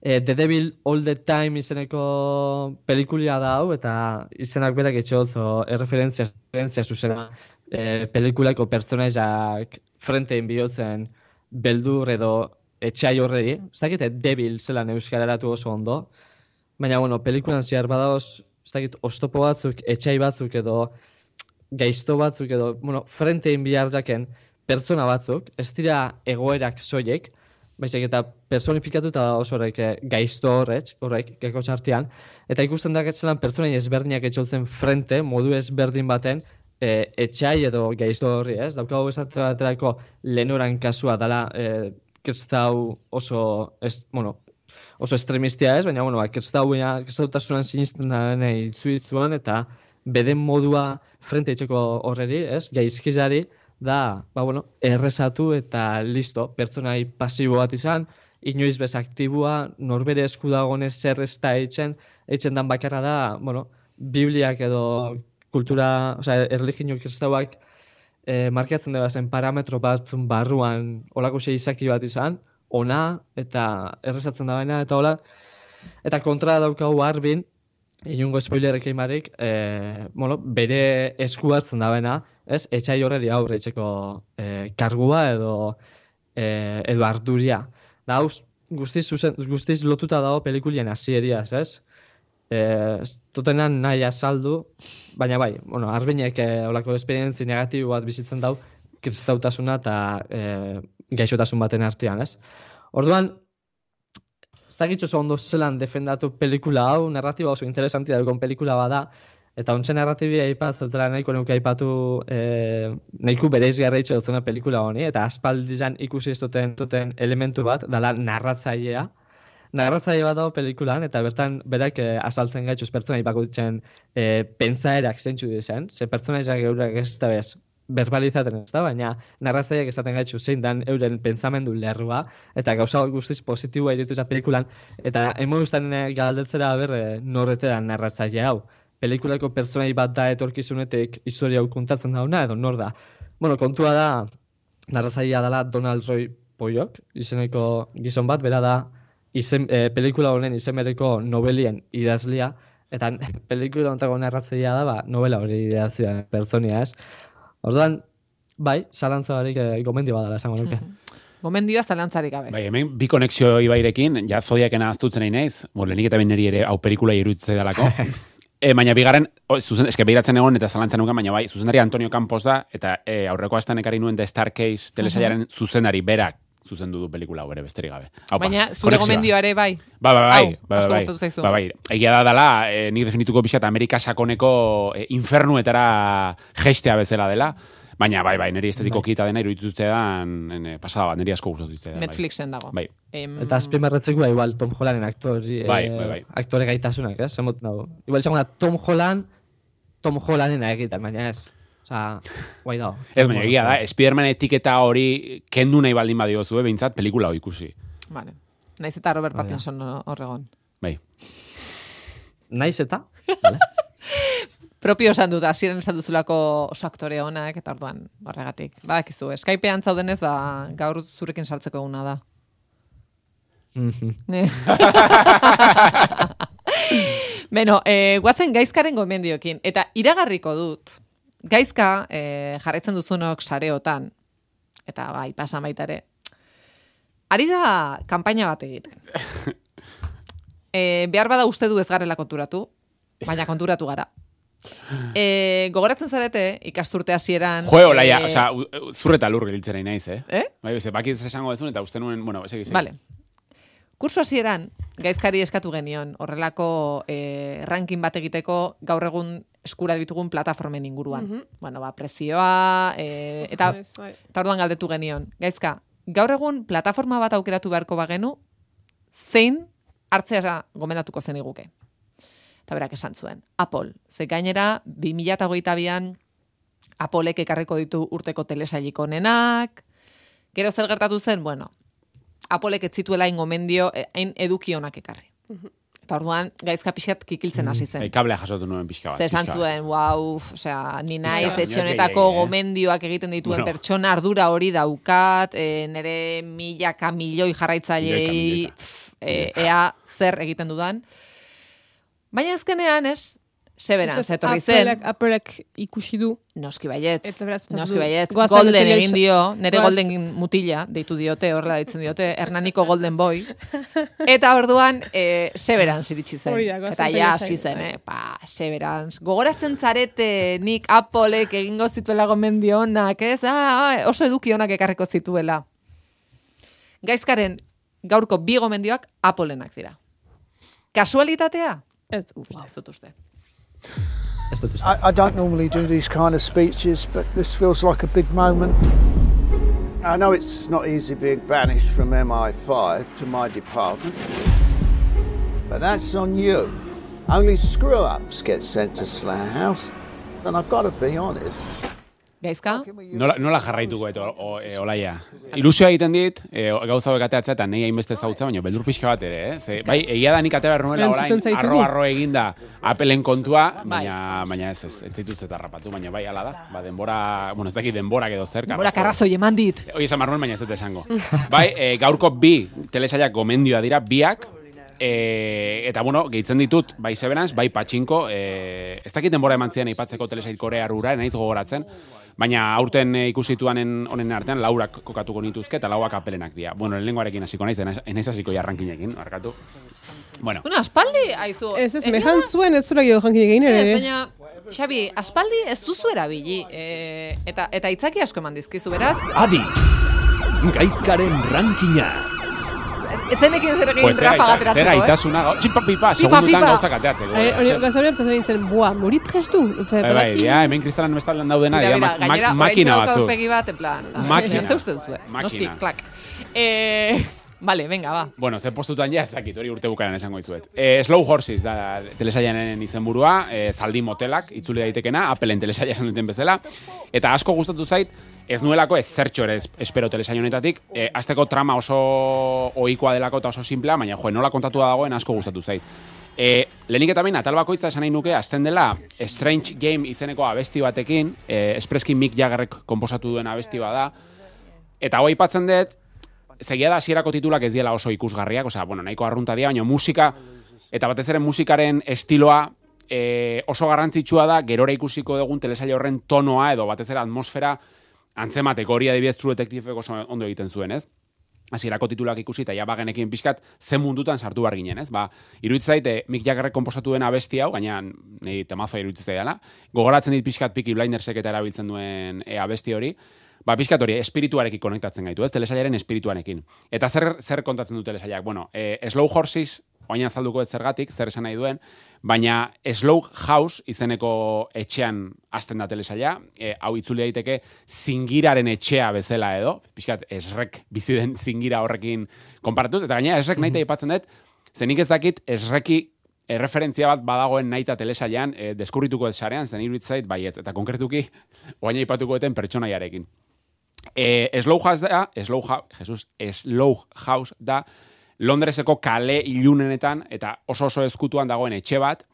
E, The Devil All the Time izeneko pelikulia da hau, eta izenak berak etxotzo erreferentzia, erreferentzia zuzena e, pelikulako pertsonaiak frentein bihotzen beldur edo etxai horrei, ez dakit Devil zelan euskararatu oso ondo, baina, bueno, pelikulan zehar badaoz, ez dakit, ostopo batzuk, etxai batzuk edo gaizto batzuk edo, bueno, frentein bihar jaken pertsona batzuk, ez dira egoerak soiek, baizik eta personifikatuta da oso horrek eh, gaizto horrek, horrek, geko txartian, eta ikusten da getzelan pertsonain ezberdinak etxoltzen frente, modu ezberdin baten, e, etxai edo gaizto horri, ez? Daukagu esatzen baterako lehenoran kasua dela e, kertzau oso, ez, bueno, oso estremistia ez, baina, bueno, ba, kertzau, kertzautasunan sinisten da nahi zuitzuan, eta beden modua frente etxeko horreri, ez, gaizkizari, da, ba, bueno, errezatu eta listo, pertsonai pasibo bat izan, inoiz bez aktibua, norbere esku dagonez zer ez da eitzen, eitzen dan bakarra da, bueno, bibliak edo kultura, osea, erligio kristauak e, markatzen dira zen parametro batzun barruan olako xe izaki bat izan, ona eta errezatzen da baina, eta hola, eta kontra daukagu harbin, inungo spoilerekin barik, e, bueno, bere esku hartzen da baina, ez, etxai horreri aurre etxeko e, kargua edo e, edo arduria. Da, hauz, guztiz, zuzen, guztiz lotuta dago pelikulien hasieriaz, ez? Eh, totenan nahi azaldu, baina bai, bueno, arbenek eh, olako esperientzi negatibo bat bizitzen dau, kristautasuna eta eh, gaixotasun baten artean, ez? Orduan, ez da oso ondo zelan defendatu pelikula hau, narratiba oso interesantia dukon pelikula bada, eta ontsen narratibia aipaz, zertela nahiko nuke aipatu eh, nahiko bereiz garraitxo dutzena pelikula honi, eta aspaldizan ikusi ez duten, duten elementu bat, dala narratzailea, narratzaile bat dago pelikulan, eta bertan berak eh, azaltzen gaituz pertsona ipakutzen eh, pentsaerak zentsu dizen, ze pertsona izak eurak ez da bez, verbalizaten ez da, baina narratzaileak esaten gaitzu zein dan euren pentsamendu lerrua, eta gauza guztiz positiboa iritu pelikulan, eta emo guztan galdetzera ber eh, norrete da narratzaile hau. Pelikulako pertsonai bat da etorkizunetik historia hau kontatzen dauna, edo nor da. Bueno, kontua da, narratzailea dela Donald Roy Poyok, izeneko gizon bat, bera da, izen, e, pelikula honen izenbereko nobelien idazlia, eta pelikula hontako narratzeia da, ba, novela hori idazia pertsonia, ez? Orduan, bai, zalantza barik e, gomendio badala, esango nuke. Gomendioa zalantzarik gabe. Bai, hemen bi konexio ibairekin, ja zodiakena aztutzen nahi naiz, bo, lehenik eta beneri ere hau pelikula irutze dalako. e, baina bigarren, o, zuzen, eske behiratzen egon eta zalantzen nuken, baina bai, zuzendari Antonio Campos da, eta e, aurreko astan ekari nuen The Starcase telesaiaren zuzenari berak zuzendu du pelikula hau ere besterik gabe. Haupa, Baina zure konexioa. gomendioa ere bai. Ba, ba, bai, Hau, ba, asko bai, zaizu. ba, bai. Egia da dela, eh, nik definituko pixat Amerika sakoneko eh, infernuetara geistea bezala dela, baina bai, bai, niri estetiko kita dena iruditu zitzaidan, eh, pasada bat, niri asko gustatu zitzaidan. bai. Netflixen dago. Bai. Em, Eta azpimarratzeko igual Tom Hollanden aktori, Bai, eh, bai, bai. aktore gaitasunak, ez? Zemot nago. Igual izango da Tom Holland, Tom Hollandena egiten, baina ez. Osa, guai dago. Ez, baina egia da, Spiderman etiketa hori kendu nahi baldin badio zue, behintzat, pelikula hau ikusi. Vale. Naiz eta Robert. Pattinson horregon. Bai. Naiz eta? Propio esan dut, hasieran esan duzulako oso aktore honak, eta orduan, horregatik. Badakizu, Skypean zaudenez, ba, gaur zurekin sartzeko eguna da. Mhm. Beno, e, guazen gaizkaren gomendiokin. Eta iragarriko dut, gaizka e, jarraitzen duzunok sareotan, eta bai, pasan baita ere, ari da kanpaina bat egiten. E, behar bada uste du ez garela konturatu, baina konturatu gara. E, gogoratzen zarete, ikasturte hasieran... Jo, olaia, e, osea, u- u- zurreta lur gelditzen nahi naiz, eh? Eh? Bai, beste, bakit esango dezun, eta uste nuen, bueno, segi, segi. Vale. Kurso hasieran gaizkari eskatu genion horrelako eh, ranking bat egiteko gaur egun eskura ditugun plataformen inguruan. Mhm. Bueno, ba, prezioa, e, eta, Ez, bai. eta orduan galdetu genion. Gaizka, gaur egun plataforma bat aukeratu beharko bagenu, zein hartzea gomendatuko zen iguke. Eta berak esan zuen, Apple. Ze gainera, 2008an Applek ekarriko ditu urteko telesailik onenak, gero zer gertatu zen, bueno, Applek ez zituela hain gomendio, eh, hain eduki onak ekarri. Eta orduan, gaizka pixat kikiltzen hasi zen. E, kablea jasotu nuen pixka bat. Ze esan pixka bat. zuen, wow, osea, ni naiz gehiegi, eh? gomendioak egiten dituen Bueno. pertsona ardura hori daukat, e, nire milaka milioi jarraitzailei, e, ea zer egiten dudan. Baina azkenean, ez, severance, etorri zen. Applek ikusi du. Noski baiet. Eta beraz, pentsatu Noski baiet. Golden egin dio, nire goaz- golden mutila, deitu diote, horrela deitzen diote, Hernaniko Golden Boy. Eta orduan, e, Severance iritsi zen. Eta ja, hasi zen, eh? Pa, Severance. Gogoratzen zarete nik Applek egingo zituela gomendio onak, ez? Ah, ah, oso eduki onak ekarriko zituela. Gaizkaren gaurko bi gomendioak Applenak dira. Kasualitatea? Ez, uste. Ez dut uste. I, I don't normally do these kind of speeches, but this feels like a big moment. I know it's not easy being banished from MI5 to my department, but that's on you. Only screw ups get sent to Slayer House, and I've got to be honest. Gaizka? Nola, nola jarraituko eto o, e, olaia? Ilusioa egiten dit, e, gauza hauek ateatzea eta nahi hainbeste zautza, baina beldur pixka bat ere, eh? Ze, bai, egia da nik ate behar nuela orain, Entzuten zaitugu. arro arro eginda apelen kontua, Bai. baina, baina ez ez, ez zituz eta rapatu, baina bai, ala da. Ba, denbora, bueno, ez dakit denbora edo zer. Denbora karrazoi eman dit. Hoi esan barnuen, baina ez dut esango. bai, e, gaurko bi telesaiak gomendioa dira, biak, e, eta bueno, gehitzen ditut, bai Severance, bai Patxinko, e, ez dakit denbora eman zian aipatzeko telesait korea rura, naiz gogoratzen, baina aurten e, ikusituanen honen artean laurak kokatuko nituzke eta lauak apelenak dira. Bueno, lehenengoarekin hasiko naiz, enaiz- enaiz hasiko jarrankinekin, arkatu. Bueno, Bueno, aspaldi, aizu. Ez, ez, mehan da? zuen ez zura gero jankin egin Ez, ere. baina, Xabi, aspaldi ez duzu erabili. E, eta, eta itzaki asko eman dizkizu, beraz. Adi, gaizkaren rankina. Etzenekin zer egin pues Rafa gateratzeko, zer gaitasuna, gau- txipa pipa, segundutan pipa. gauzak ateatzeko. Eh, Hori, Zer- gazabri aptatzen egin zen, buah, mori prestu. Bai, bai, ja, hemen kristalan bestalan daudena, Mira, mira, ma- gainera, makina batzuk. aurpegi bat, en plan. Makina. Ez usten zuen. Noski, Makina. klak. Eh, vale, venga, ba. Bueno, ze postutan ja, ez dakit, hori urte bukaran esango dizuet. E, Slow Horses da telesaianen izenburua, e, zaldi motelak, itzuli daitekena, Appleen telesaia esan duten bezala, eta asko gustatu zait, ez nuelako ez zertxo ere es- espero telesaio honetatik, e, azteko trama oso ohikoa delako eta oso simplea, baina jo, nola kontatua dagoen asko gustatu zait. E, lehenik eta behin, atal bakoitza esan nahi nuke, azten dela Strange Game izeneko abesti batekin, e, espreski Mick Jaggerrek komposatu duen abesti bada, eta hau aipatzen dut, zegia da hasierako titulak ez diela oso ikusgarriak, osea, bueno, nahiko arrunta dira, baina musika, eta batez ere musikaren estiloa e, oso garrantzitsua da, gerora ikusiko dugun telesaile horren tonoa, edo batez ere atmosfera antzemateko hori adibidez True Detective oso ondo egiten zuen, ez? hasierako titulak ikusi eta ja bagenekin pixkat ze mundutan sartu behar ginen, ez? Ba, iruditzen zait, eh, Mick Jaggerrek komposatu duen abesti hau, gaina nei temazo iruditzen zaidala. Gogoratzen dit pixkat Peaky Blindersek eta erabiltzen duen e, abesti hori. Ba, pixkat hori, espirituarekin konektatzen gaitu, ez? Telesailaren espirituarekin. Eta zer, zer kontatzen du telesailak? Bueno, e, Slow Horses, oain azalduko ez zergatik, zer esan nahi duen, baina Slow House izeneko etxean hasten da telesaila, e, hau itzuli daiteke zingiraren etxea bezala edo, pixkat esrek bizi den zingira horrekin konparatuz, eta gaina esrek nahi aipatzen dut, zenik ez dakit esreki erreferentzia bat badagoen naita telesailean, e, deskurrituko ez sarean, zen iruditzen zait, baiet, eta konkretuki, oain aipatuko duten pertsonaiarekin. E, Slow House da, Slow House, Jesus, Slow House da, Londreseko kale ilunenetan eta oso oso ezkutuan dagoen etxe bat,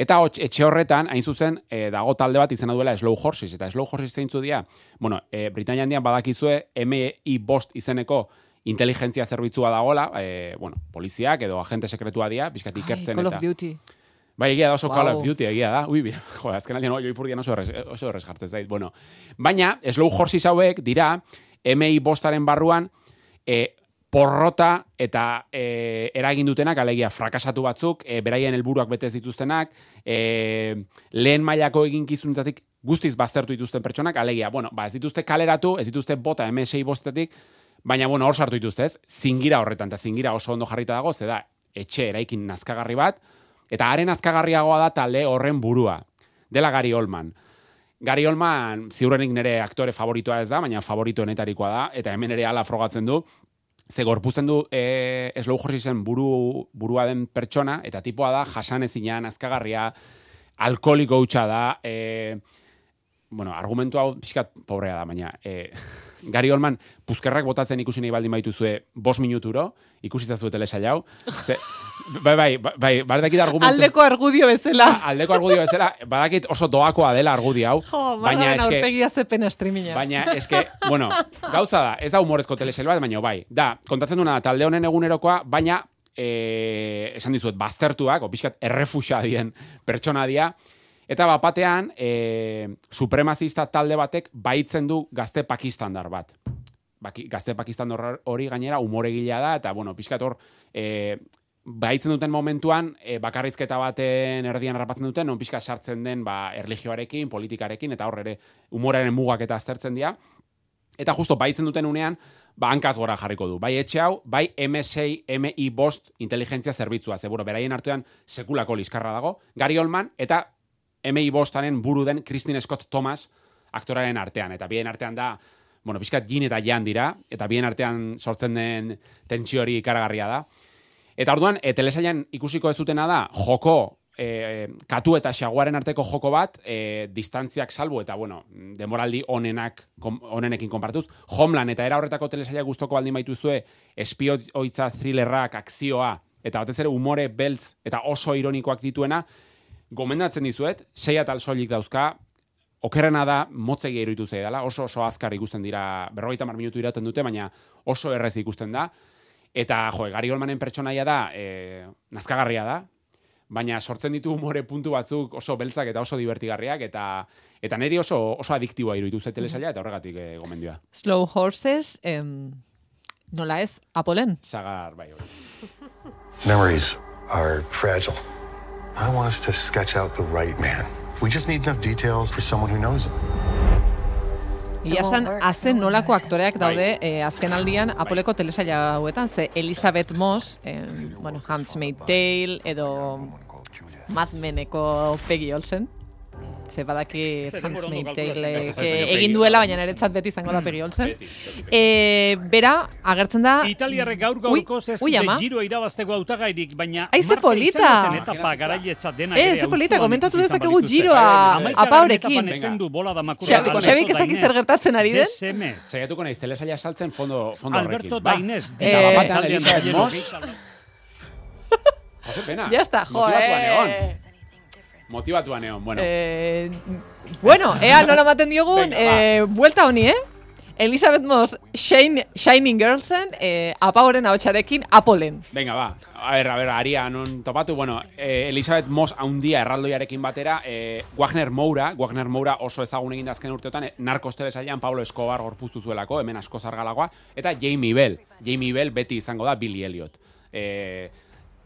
Eta etxe horretan, hain zuzen, e, dago talde bat izena duela Slow Horses. Eta Slow Horses zeintzu dira, bueno, e, Britania handian badakizue MI bost izeneko inteligentzia zerbitzua dagola, e, bueno, poliziak edo agente sekretua dira, pixkat ikertzen Call eta... of Duty. Bai, egia da oso Call Wow. of Duty, egia da. Ui, bira, jo, azken aldean, oi, ipurdian oso errez, oso errez jartzen zait. Bueno, baina, Slow Horses hauek dira, MI bostaren barruan, e, porrota eta e, eragin dutenak, alegia frakasatu batzuk, e, beraien helburuak betez dituztenak, e, lehen mailako eginkizunetatik guztiz baztertu dituzten pertsonak, alegia, bueno, ba, ez dituzte kaleratu, ez dituzte bota MSI bostetik, baina, bueno, hor sartu dituzte, ez? Zingira horretan, eta zingira oso ondo jarrita dago, ze da, etxe eraikin nazkagarri bat, eta haren nazkagarriagoa da talde horren burua. dela Gary Oldman. Gary Oldman ziurrenik nire aktore favoritoa ez da, baina favoritoenetarikoa da, eta hemen ere ala frogatzen du, ze gorpuzten du e, Slow Horseisen buru, burua den pertsona, eta tipoa da jasan ezinan, azkagarria, alkoholiko hutsa da, e, bueno, argumentu hau pixkat pobrea da, baina e, Gary Oldman puzkerrak botatzen ikusi nahi baldin baituzue bos minuturo, ikusi zazu telesa jau. Ze, bai, bai, bai, bai, badakit argumentu... Aldeko argudio bezala. Aldeko argudio bezala, badakit oso doakoa dela argudio hau. Jo, baina eske, aurpegia. Baina, eske, bueno, gauza da, ez da humorezko telesail bat, baina bai. Da, kontatzen duena da, talde honen egunerokoa, baina, e, esan dizuet, baztertuak, opixkat errefusa dien pertsona dia, Eta bapatean, e, supremazista talde batek baitzen du gazte pakistandar bat. Baki, gazte pakistandar hori gainera umoregilea da, eta, bueno, pixkat hor, e, baitzen duten momentuan, e, bakarrizketa baten erdian harrapatzen duten, non pixka sartzen den ba, erligioarekin, politikarekin, eta hor ere umoraren mugak eta aztertzen dira. Eta justo baitzen duten unean, ba, hankaz gora jarriko du. Bai etxe hau, bai MSI, MI bost inteligentzia zerbitzua. Ze, bueno, beraien artean sekulako liskarra dago. Gary Oldman, eta MI bostanen buru den Christine Scott Thomas aktoraren artean. Eta bien artean da, bueno, pixkat gin eta jan dira, eta bien artean sortzen den tentsio hori ikaragarria da. Eta orduan, e, telesailan ikusiko ez dutena da, joko, e, katu eta xaguaren arteko joko bat, e, distantziak salbu, eta bueno, demoraldi onenak, kom, onenekin konpartuz. Homeland eta era horretako telesaila gustoko baldin baituzue, espioitza thrillerrak, akzioa, eta batez ere umore beltz eta oso ironikoak dituena, gomendatzen dizuet, sei atal soilik dauzka, okerrena da, motzegi iruditu zei dela, oso oso azkar ikusten dira, berrogeita mar minutu iraten dute, baina oso errez ikusten da. Eta, jo, Gari Olmanen pertsonaia da, e, nazkagarria da, baina sortzen ditu umore puntu batzuk oso beltzak eta oso divertigarriak, eta eta neri oso oso adiktiboa iruditu zei telesaila, eta horregatik e, gomendioa. Slow Horses, em, nola ez, Apolen? Sagar, bai, hori. Memories are fragile. I want us to sketch out the right man. We just need enough details for someone who knows him. Ia esan, azen nolako aktoreak daude eh, azken aldian Apoleko telesaila hauetan, ze Elizabeth Moss, eh, bueno, Handmaid's Tale, edo Mad Meneko Peggy Olsen, ze badaki Handmaid's Tale eh, egin duela, baina niretzat beti izango da Peggy Olsen. Eh, bera, agertzen da... Italiarrek gaur gaurkoz ez ui, dute ama. giro irabazteko hautagairik, baina Ai, ze marka polita! etapa garailetzat denak Eh, ere ze polita, komentatu dezakegu giroa apaurekin. da Xabik ez zer Dainez. gertatzen ari den? DSM. Saiatuko naiz telesaila saltzen fondo, fondo Alberto. Ba. Dainez, Eta Eh, taldean Elizabeth daileno, Moss, Jose pena. Ya está, jo, Motibatuan egon, bueno. Eh, bueno, ea nola maten diogun, Venga, eh, buelta honi, eh? Elizabeth Moss, Shine, Shining Girlsen, eh, apauren ahotsarekin Apolen. Venga, ba. A ber, a ber, aria non topatu. Bueno, eh, Elizabeth Moss haundia erraldoiarekin batera, eh, Wagner Moura, Wagner Moura oso ezagun egin azken urteotan, eh, narkos telesailan Pablo Escobar gorpuztu zuelako, hemen asko zargalagoa, eta Jamie Bell. Jamie Bell beti izango da Billy Elliot. Eh,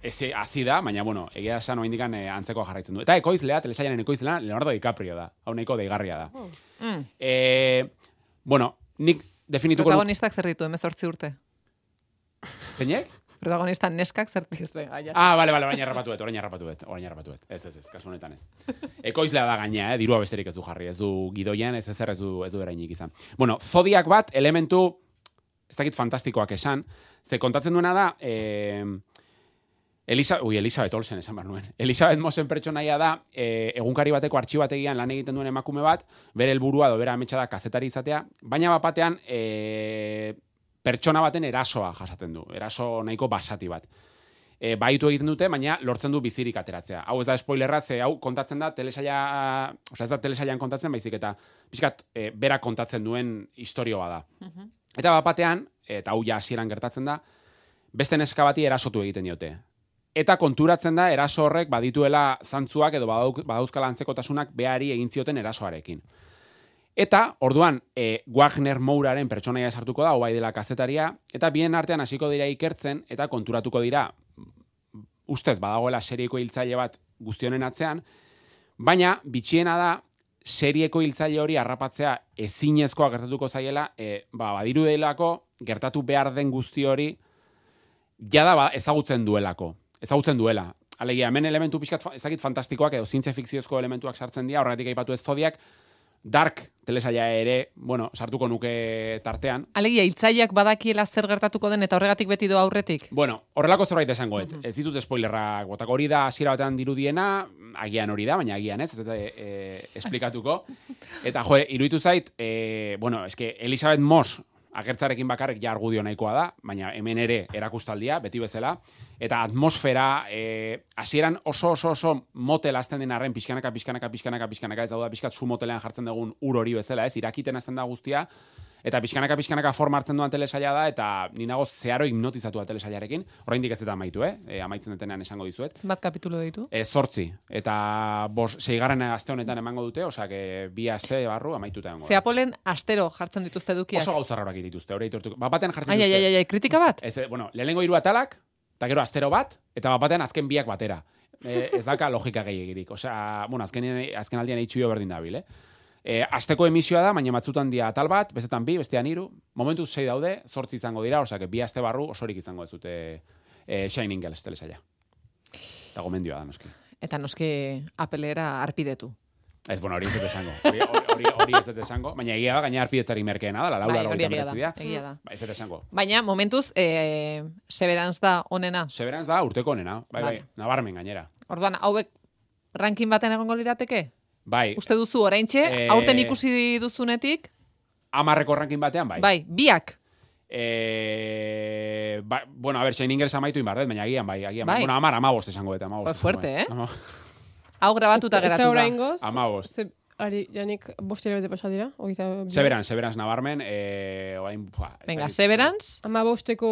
ez hasi da, baina bueno, egia esan oraindik eh, antzeko jarraitzen du. Eta ekoizlea, telesailaren ekoizlea Leonardo DiCaprio da. Hau nahiko deigarria da. Mm. Eh, bueno, nik definituko Protagonistak zer ditu, emezortzi urte. Zeinek? Protagonista neskak zer ditu, venga, ya. Ah, bale, bale, orain harrapatu dut, orain harrapatu dut, orain harrapatu dut. Ez, ez, ez, kasu honetan ez. Ekoizlea da gaina, eh, dirua besterik ez du jarri, ez du gidoian, ez ezer ez du, ez du erainik izan. Bueno, zodiak bat, elementu, ez dakit fantastikoak esan, ze kontatzen duena da, eh, Elisa, ui, Elizabeth Olsen esan behar nuen. Elizabeth Mosen pertsonaia da, e, egunkari bateko artxibategian lan egiten duen emakume bat, bere helburua do bere ametsa da kazetari izatea, baina bapatean e, pertsona baten erasoa jasaten du, eraso nahiko basati bat. E, baitu egiten dute, baina lortzen du bizirik ateratzea. Hau ez da spoilerra, ze hau kontatzen da telesaila, osea ez da telesailan kontatzen, baizik eta pixkat e, bera kontatzen duen historioa da. Eta bapatean, eta hau ja hasieran gertatzen da, beste neska bati erasotu egiten diote. Eta konturatzen da eraso horrek badituela zantzuak edo badauzkala antzekotasunak behari egin zioten erasoarekin. Eta, orduan, e, Wagner Mouraren pertsonaia sartuko da, bai dela kazetaria, eta bien artean hasiko dira ikertzen, eta konturatuko dira, ustez, badagoela serieko hiltzaile bat guztionen atzean, baina, bitxiena da, serieko hiltzaile hori harrapatzea ezinezkoa gertatuko zaiela, e, ba, badiru delako, gertatu behar den guzti hori, jada ba, ezagutzen duelako. Ezagutzen duela. alegia, hemen elementu pixkat, ez dakit fantastikoak edo zientzia fikziozko elementuak sartzen dira, horregatik aipatu ez zodiak, Dark telesaia ere, bueno, sartuko nuke tartean. Alegia, hiltzaileak badakiela zer gertatuko den eta horregatik beti do aurretik. Bueno, horrelako zerbait esango, ez, ez ditut spoilerrak botako hori da hasiera batean dirudiena, agian hori da, baina agian ez, ez dut e, esplikatuko. Eta jo, iruditu zait, e, bueno, eske Elizabeth Moss agertzarekin bakarrik ja argudio nahikoa da, baina hemen ere erakustaldia, beti bezala, eta atmosfera, e, hasieran oso oso oso motel azten den arren, pixkanaka, pixkanaka, pixkanaka, pixkanaka, ez dauda, pixkat su motelean jartzen dugun ur hori bezala, ez, irakiten azten da guztia, eta pixkanaka, pixkanaka forma hartzen duan telesaila da, eta ni nago zeharo hipnotizatua telesailarekin, oraindik ez eta amaitu, eh? E, amaitzen detenean esango dizuet. Zenbat kapitulu ditu? E, zortzi, eta bos, seigarren aste honetan emango dute, osea, bi aste barru amaituta egongo. da. Zeapolen astero jartzen dituzte edukiak. Oso gauza raroak dituzte, hori aitortuko. Bat batean jartzen Ai, ai, dituzte. ai, ai, kritika bat? Ez, eh, bueno, lehenengo hiru atalak, eta gero astero bat, eta bat batean azken biak batera. E, ez daka logika gehiegirik. Osea, bueno, azken, azken aldian eitxu berdin dabil, eh? E, asteko emisioa da, baina batzutan dia atal bat, bestetan bi, bestean hiru. Momentuz sei daude, zortzi izango dira, osea, bi aste barru osorik izango ez dute e, Shining Girls telesaila. Eta gomendioa da, noski. Eta noski apelera arpidetu. Ez, bueno, hori ez dut esango. Hori, hori, hori, hori ez dut esango. Baina egia da, gaina arpidetzari merkeena da, la laura Bai, hori egia da, egia da. Ba, ez dut esango. Baina, momentuz, e, Severance da onena. Severance da urteko onena, bai, bai, Vale. nabarmen gainera. Orduan, hauek ranking baten egongo lirateke? Bai, Uste duzu, oraintxe, Eh, aurten ikusi duzunetik, amarreko rankin batean, bai. bai, biak. E, ba, bueno, a ver, Shining Girls amaitu inbardet, baina agian, bai, agian. Bai. Bueno, amar, amabost esango eta amabost. Joder, fuerte, eh? Ama- Hau grabatuta geratu Eta da. oraingoz, Hamabost. ze, ari, janik bostera bete pasa dira, bi. Severance, Severance nabarmen, e, orain, pua, Venga. Severance, Ama bosteko...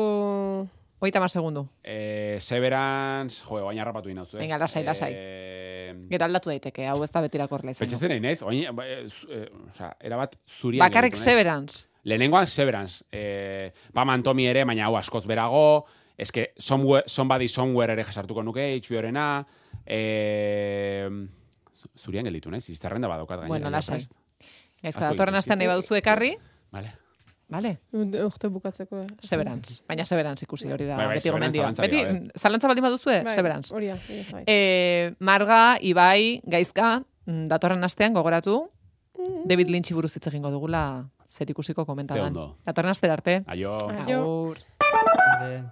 hogeita mar segundu. E, Severance, jo, baina rapatu inauzu, eh? Venga, lasai, lasai. E, Gero aldatu daiteke, hau ez da betirako horrela izango. Pentsatzen nahi ba, e, zu- e, osea, erabat Bakarrik gelditu naiz. Severance. Lehenengoan Severance. Eh, Pam Tommy ere, baina hau askoz berago. Eske, somewhere, somebody somewhere ere jasartuko nuke, HBO-rena. Eh, zurian gelditu, naiz? Izterrenda badaukat gainera. Bueno, lasai. prest. Ez Ahaztu datorren astean nahi baduzu ekarri, Vale. Vale. Urte bukatzeko. eh. Severance. Baina Severance ikusi hori da. Bai, bai, beti zalantzarik Beti, mm, zalantza baldin baduzue, Bai, Severance. Hori da, da, bai. E, Marga, Ibai, Gaizka, mm, datorren astean gogoratu, David Lynch buruz hitz egingo dugula zer ikusiko komentadan. Datorren astera arte. Aio. Aio. Ade.